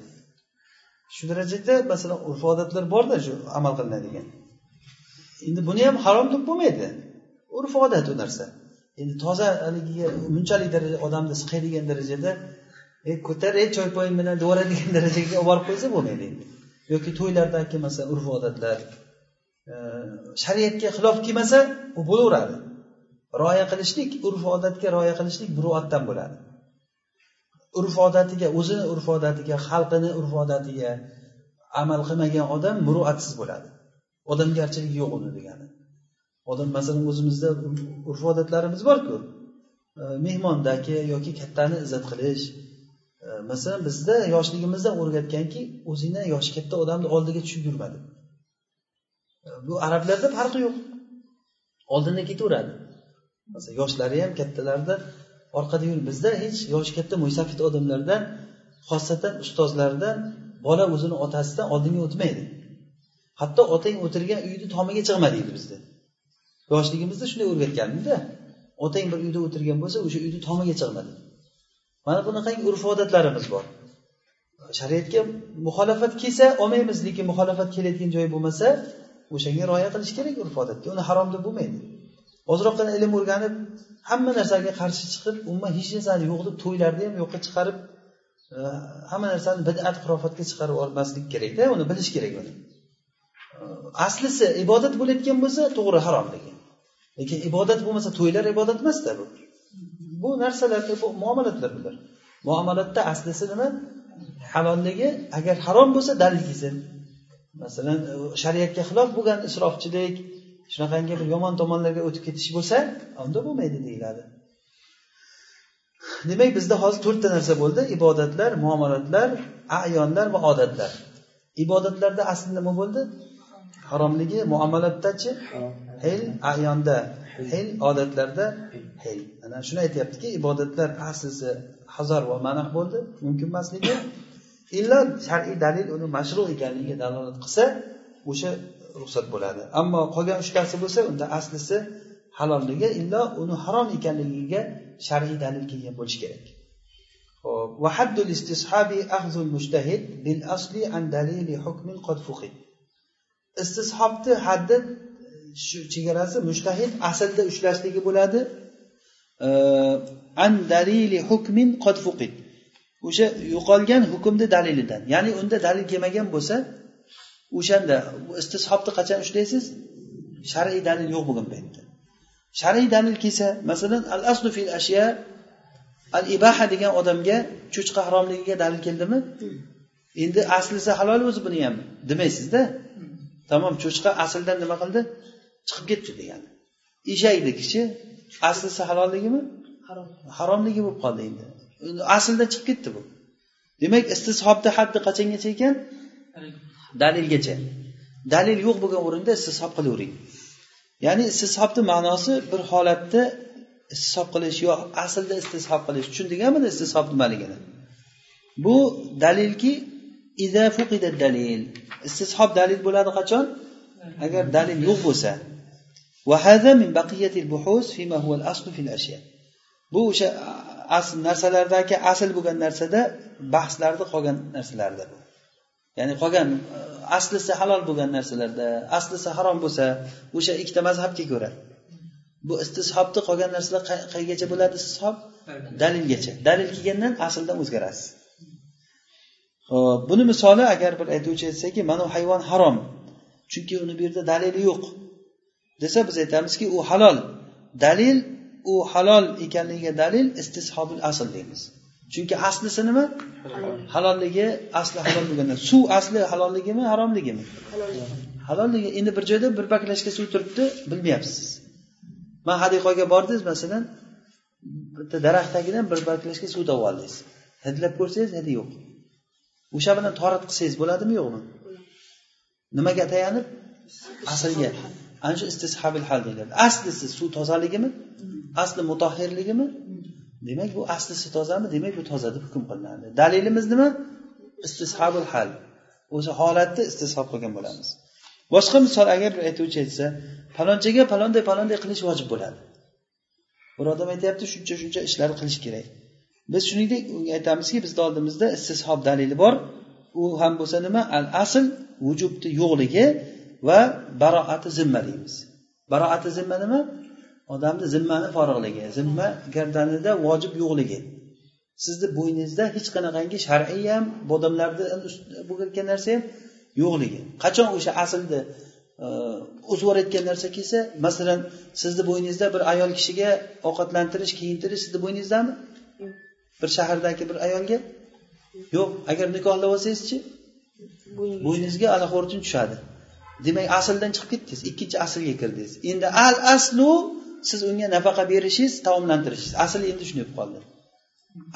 Shu darajada masalan urf odatlar borda shu amal qilinadigan. Endi buni ham harom deb bo'lmaydi. Urf odat u narsa endi toza haligiga bunchalik daraja odamni siqaydigan darajada e ko'tar ey choypoying bilan devoradigan darajaga olib borib qo'ysa bo'lmaydi endi. Yoki to'ylardagi masalan urf odatlar e, shariatga xilof kelmasa u bo'laveradi. Rioya qilishlik urf odatga rioya qilishlik buruatdan bo'ladi. Urf odatiga o'zini urf odatiga xalqini urf odatiga amal qilmagan odam muruatsiz bo'ladi. Odamgarchilik yo'q uni degani. Odam masalan o'zimizda urf odatlarimiz borku e, mehmondagi yoki kattani izzat qilish. E, masalan bizda yoshligimizda o'rgatganki o'zingdan yoshi katta odamni oldiga tushib yurma deb bu arablarda farqi yo'q. Oldinda ketaveradi. Masalan yoshlari ham kattalarda orqada yur. Bizda hech yoshi katta mo'ysafid odamlardan xosatan ustozlardan bola o'zini otasidan oldinga o'tmaydi. Hatto otang o'tirgan uyni tomiga chiqma deydi bizda. Yoshligimizda shunday o'rgatgandida otang bir uyda o'tirgan bo'lsa o'sha uyni tomiga chiqma dedi mana bunaqangi urf odatlarimiz bor. Shariatga muxolifat kelsa olmaymiz lekin muxolifat kelayotgan joyi bo'lmasa o'shanga rioya qilish kerak urf odatga. Uni harom deb bo'lmaydi. Ozroqgina ilm o'rganib hamma narsaga qarshi chiqib umuman hech narsani yo'q deb to'ylarni ham yo'qqa chiqarib e, hamma narsani bidat xurofotga chiqarib olmaslik kerakda uni bilish kerak uni. E, aslisi ibodat bo'layotgan bo'lsa to'g'ri harom lekin lekin ibodat bo'lmasa to'ylar ibodat emasda bu. Bu narsalar bu muomalatlar bular. Muomalatda aslisi nima? Halolligi agar harom bo'lsa dalil kelsin. Masalan shariatga xilof bo'lgan isrofchilik shunaqangi bir yomon tomonlarga o'tib ketish bo'lsa unda bo'lmaydi deyiladi. Demak bizda hozir to'rtta narsa bo'ldi. Ibodatlar muomalatlar ayonlar va odatlar. Ibodatlarda asli nima bo'ldi? haromligi muomalatdachi hil ayonda hil odatlarda hil ana shuni aytyaptiki ibodatlar aslisi hazar va manah bo'ldi mumkin emasligi illo shar'iy dalil uni mashru ekanligiga dalolat qilsa o'sha ruxsat bo'ladi ammo qolgan uchtasi bo'lsa unda aslisi halolligi illo uni harom ekanligiga shar'iy dalil kelgan bo'lishi kerak hop وحد الاستصحاب أخذ المجتهد بالأصل عن دليل حكم قد فقد istishobni haddi shu chegarasi mushtahid aslda ushlashligi bo'ladi. An dalili hukmin qad fuqid. O'sha yo'qolgan hukmni dalilidan ya'ni unda dalil kelmagan bo'lsa o'shanda istishobni qachon ushlaysiz? Shar'iy dalil yo'q bo'lgan paytda. Shar'iy dalil kelsa masalan al aslu fil ashya al ibaha degan odamga cho'chqa haromligiga dalil keldimi? Endi aslisi halol o'zi buni ham demaysizda tamom cho'chqa asldan nima qildi? Chiqib ketdi degani eshakni kishi aslisi halolligimi haromligi bo'lib qoldi endi. Aslida chiqib ketdi bu. Demak istishobni haddi qachongacha ekan? Dalilgacha. Dalil yo'q bo'lgan o'rinda istishob qilavering ya'ni istishobni ma'nosi bir holatda istishob qilish yo aslda istishob qilish. Tushundingmi istishob nimaligini bu dalilki dalil istishob dalil bo'ladi qachon agar dalil yo'q bo'lsa bu o'sha asl narsalardagi asl bo'lgan narsada bahslarda qolgan narsalarda bu ya'ni qolgan aslisi halol bo'lgan narsalarda aslisi harom bo'lsa o'sha ikkita mazhabga ko'ra bu istishobni qolgan narsalar qaygacha bo'ladi istishob dalilgacha dalil kelgandan asldan o'zgarasiz ho'p buni misoli agar bir aytuvchi aytsaki mana bu hayvon harom. Chunki uni bu yerda dalili yo'q. Desa biz aytamizki u halol. Dalil u halol ekanligiga dalil istishobul asl deymiz. Chunki aslisi nima? Halolligi asli halol bo'lganda suv asli halolligimi haromligimi? Halolligi. Endi bir joyda bir baklashka suv turibdi bilmayapsiz. Man hadiqaga bordingiz masalan bitta daraxt tagidan bir baklashka suv topib oldingiz. Hidlab ko'rsangiz hidi yo'q o'sha bilan torat qilsangiz bo'ladimi yo'qmi nimaga tayanib? Aslga. Ana shu istishabil hal deyiladi. Aslisi suv tozaligimi? Asli mutahhirligimi? Demak bu aslisi tozami demak bu toza deb hukm qilinadi. Dalilimiz nima? Istishabul hal. O'sha holatni istishob qilgan bo'lamiz. Boshqa misol agar bir aytuvchi aytsa palonchaga palonday palonday qilish vojib bo'ladi. Bir odam aytyapti shuncha shuncha ishlar qilish kerak. Biz shuningdek unga aytamizki bizni oldimizda istishob dalili bor. U ham bo'lsa nima? Al asl vujubni yo'qligi va baroati zimma deymiz. Baroati zimma nima? Odamni zimmani forig'ligi zimma gardanida vojib yo'qligi. Sizni bo'yningizda hech qanaqangi shar'iy ham odamlarni bo'lgan narsa ham yo'qligi. Qachon o'sha aslni e, narsa kelsa masalan sizni bo'yningizda bir ayol kishiga ovqatlantirish kiyintirish sizni bo'yningizdami bir shahardagi bir ayolga yo'q agar nikohlab olsangizchi? Bo'yningizga allaqurjun tushadi. Demak asldan chiqib ketdingiz ikkinchi aslga kirdingiz. Endi al aslu siz unga nafaqa berishingiz taomlantirishingiz. Asl endi shunday bo'lib qoldi.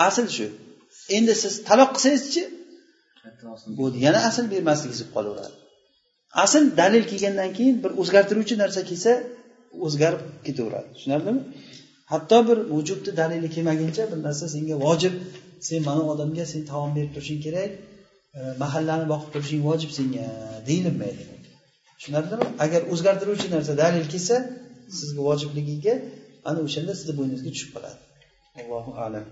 Asl shu. Endi siz taloq qilsangizchi? Bo'ldi yana asl bermasligingiz bo'lib qolaveradi. Asl dalil kelgandan keyin bir o'zgartiruvchi narsa kelsa o'zgarib ketaveradi. Tushunarlimi hatto bir vujudni dalili kelmaguncha bir narsa senga vojib. Sen mana odamga sen taom berib turishing kerak e, mahallani boqib turishing vojib senga deyilmaydi. Tushunarlimi? Agar o'zgartiruvchi narsa dalil kelsa sizga vojibligiga ana o'shanda sizni bo'yningizga tushib qoladi. Allohu alam.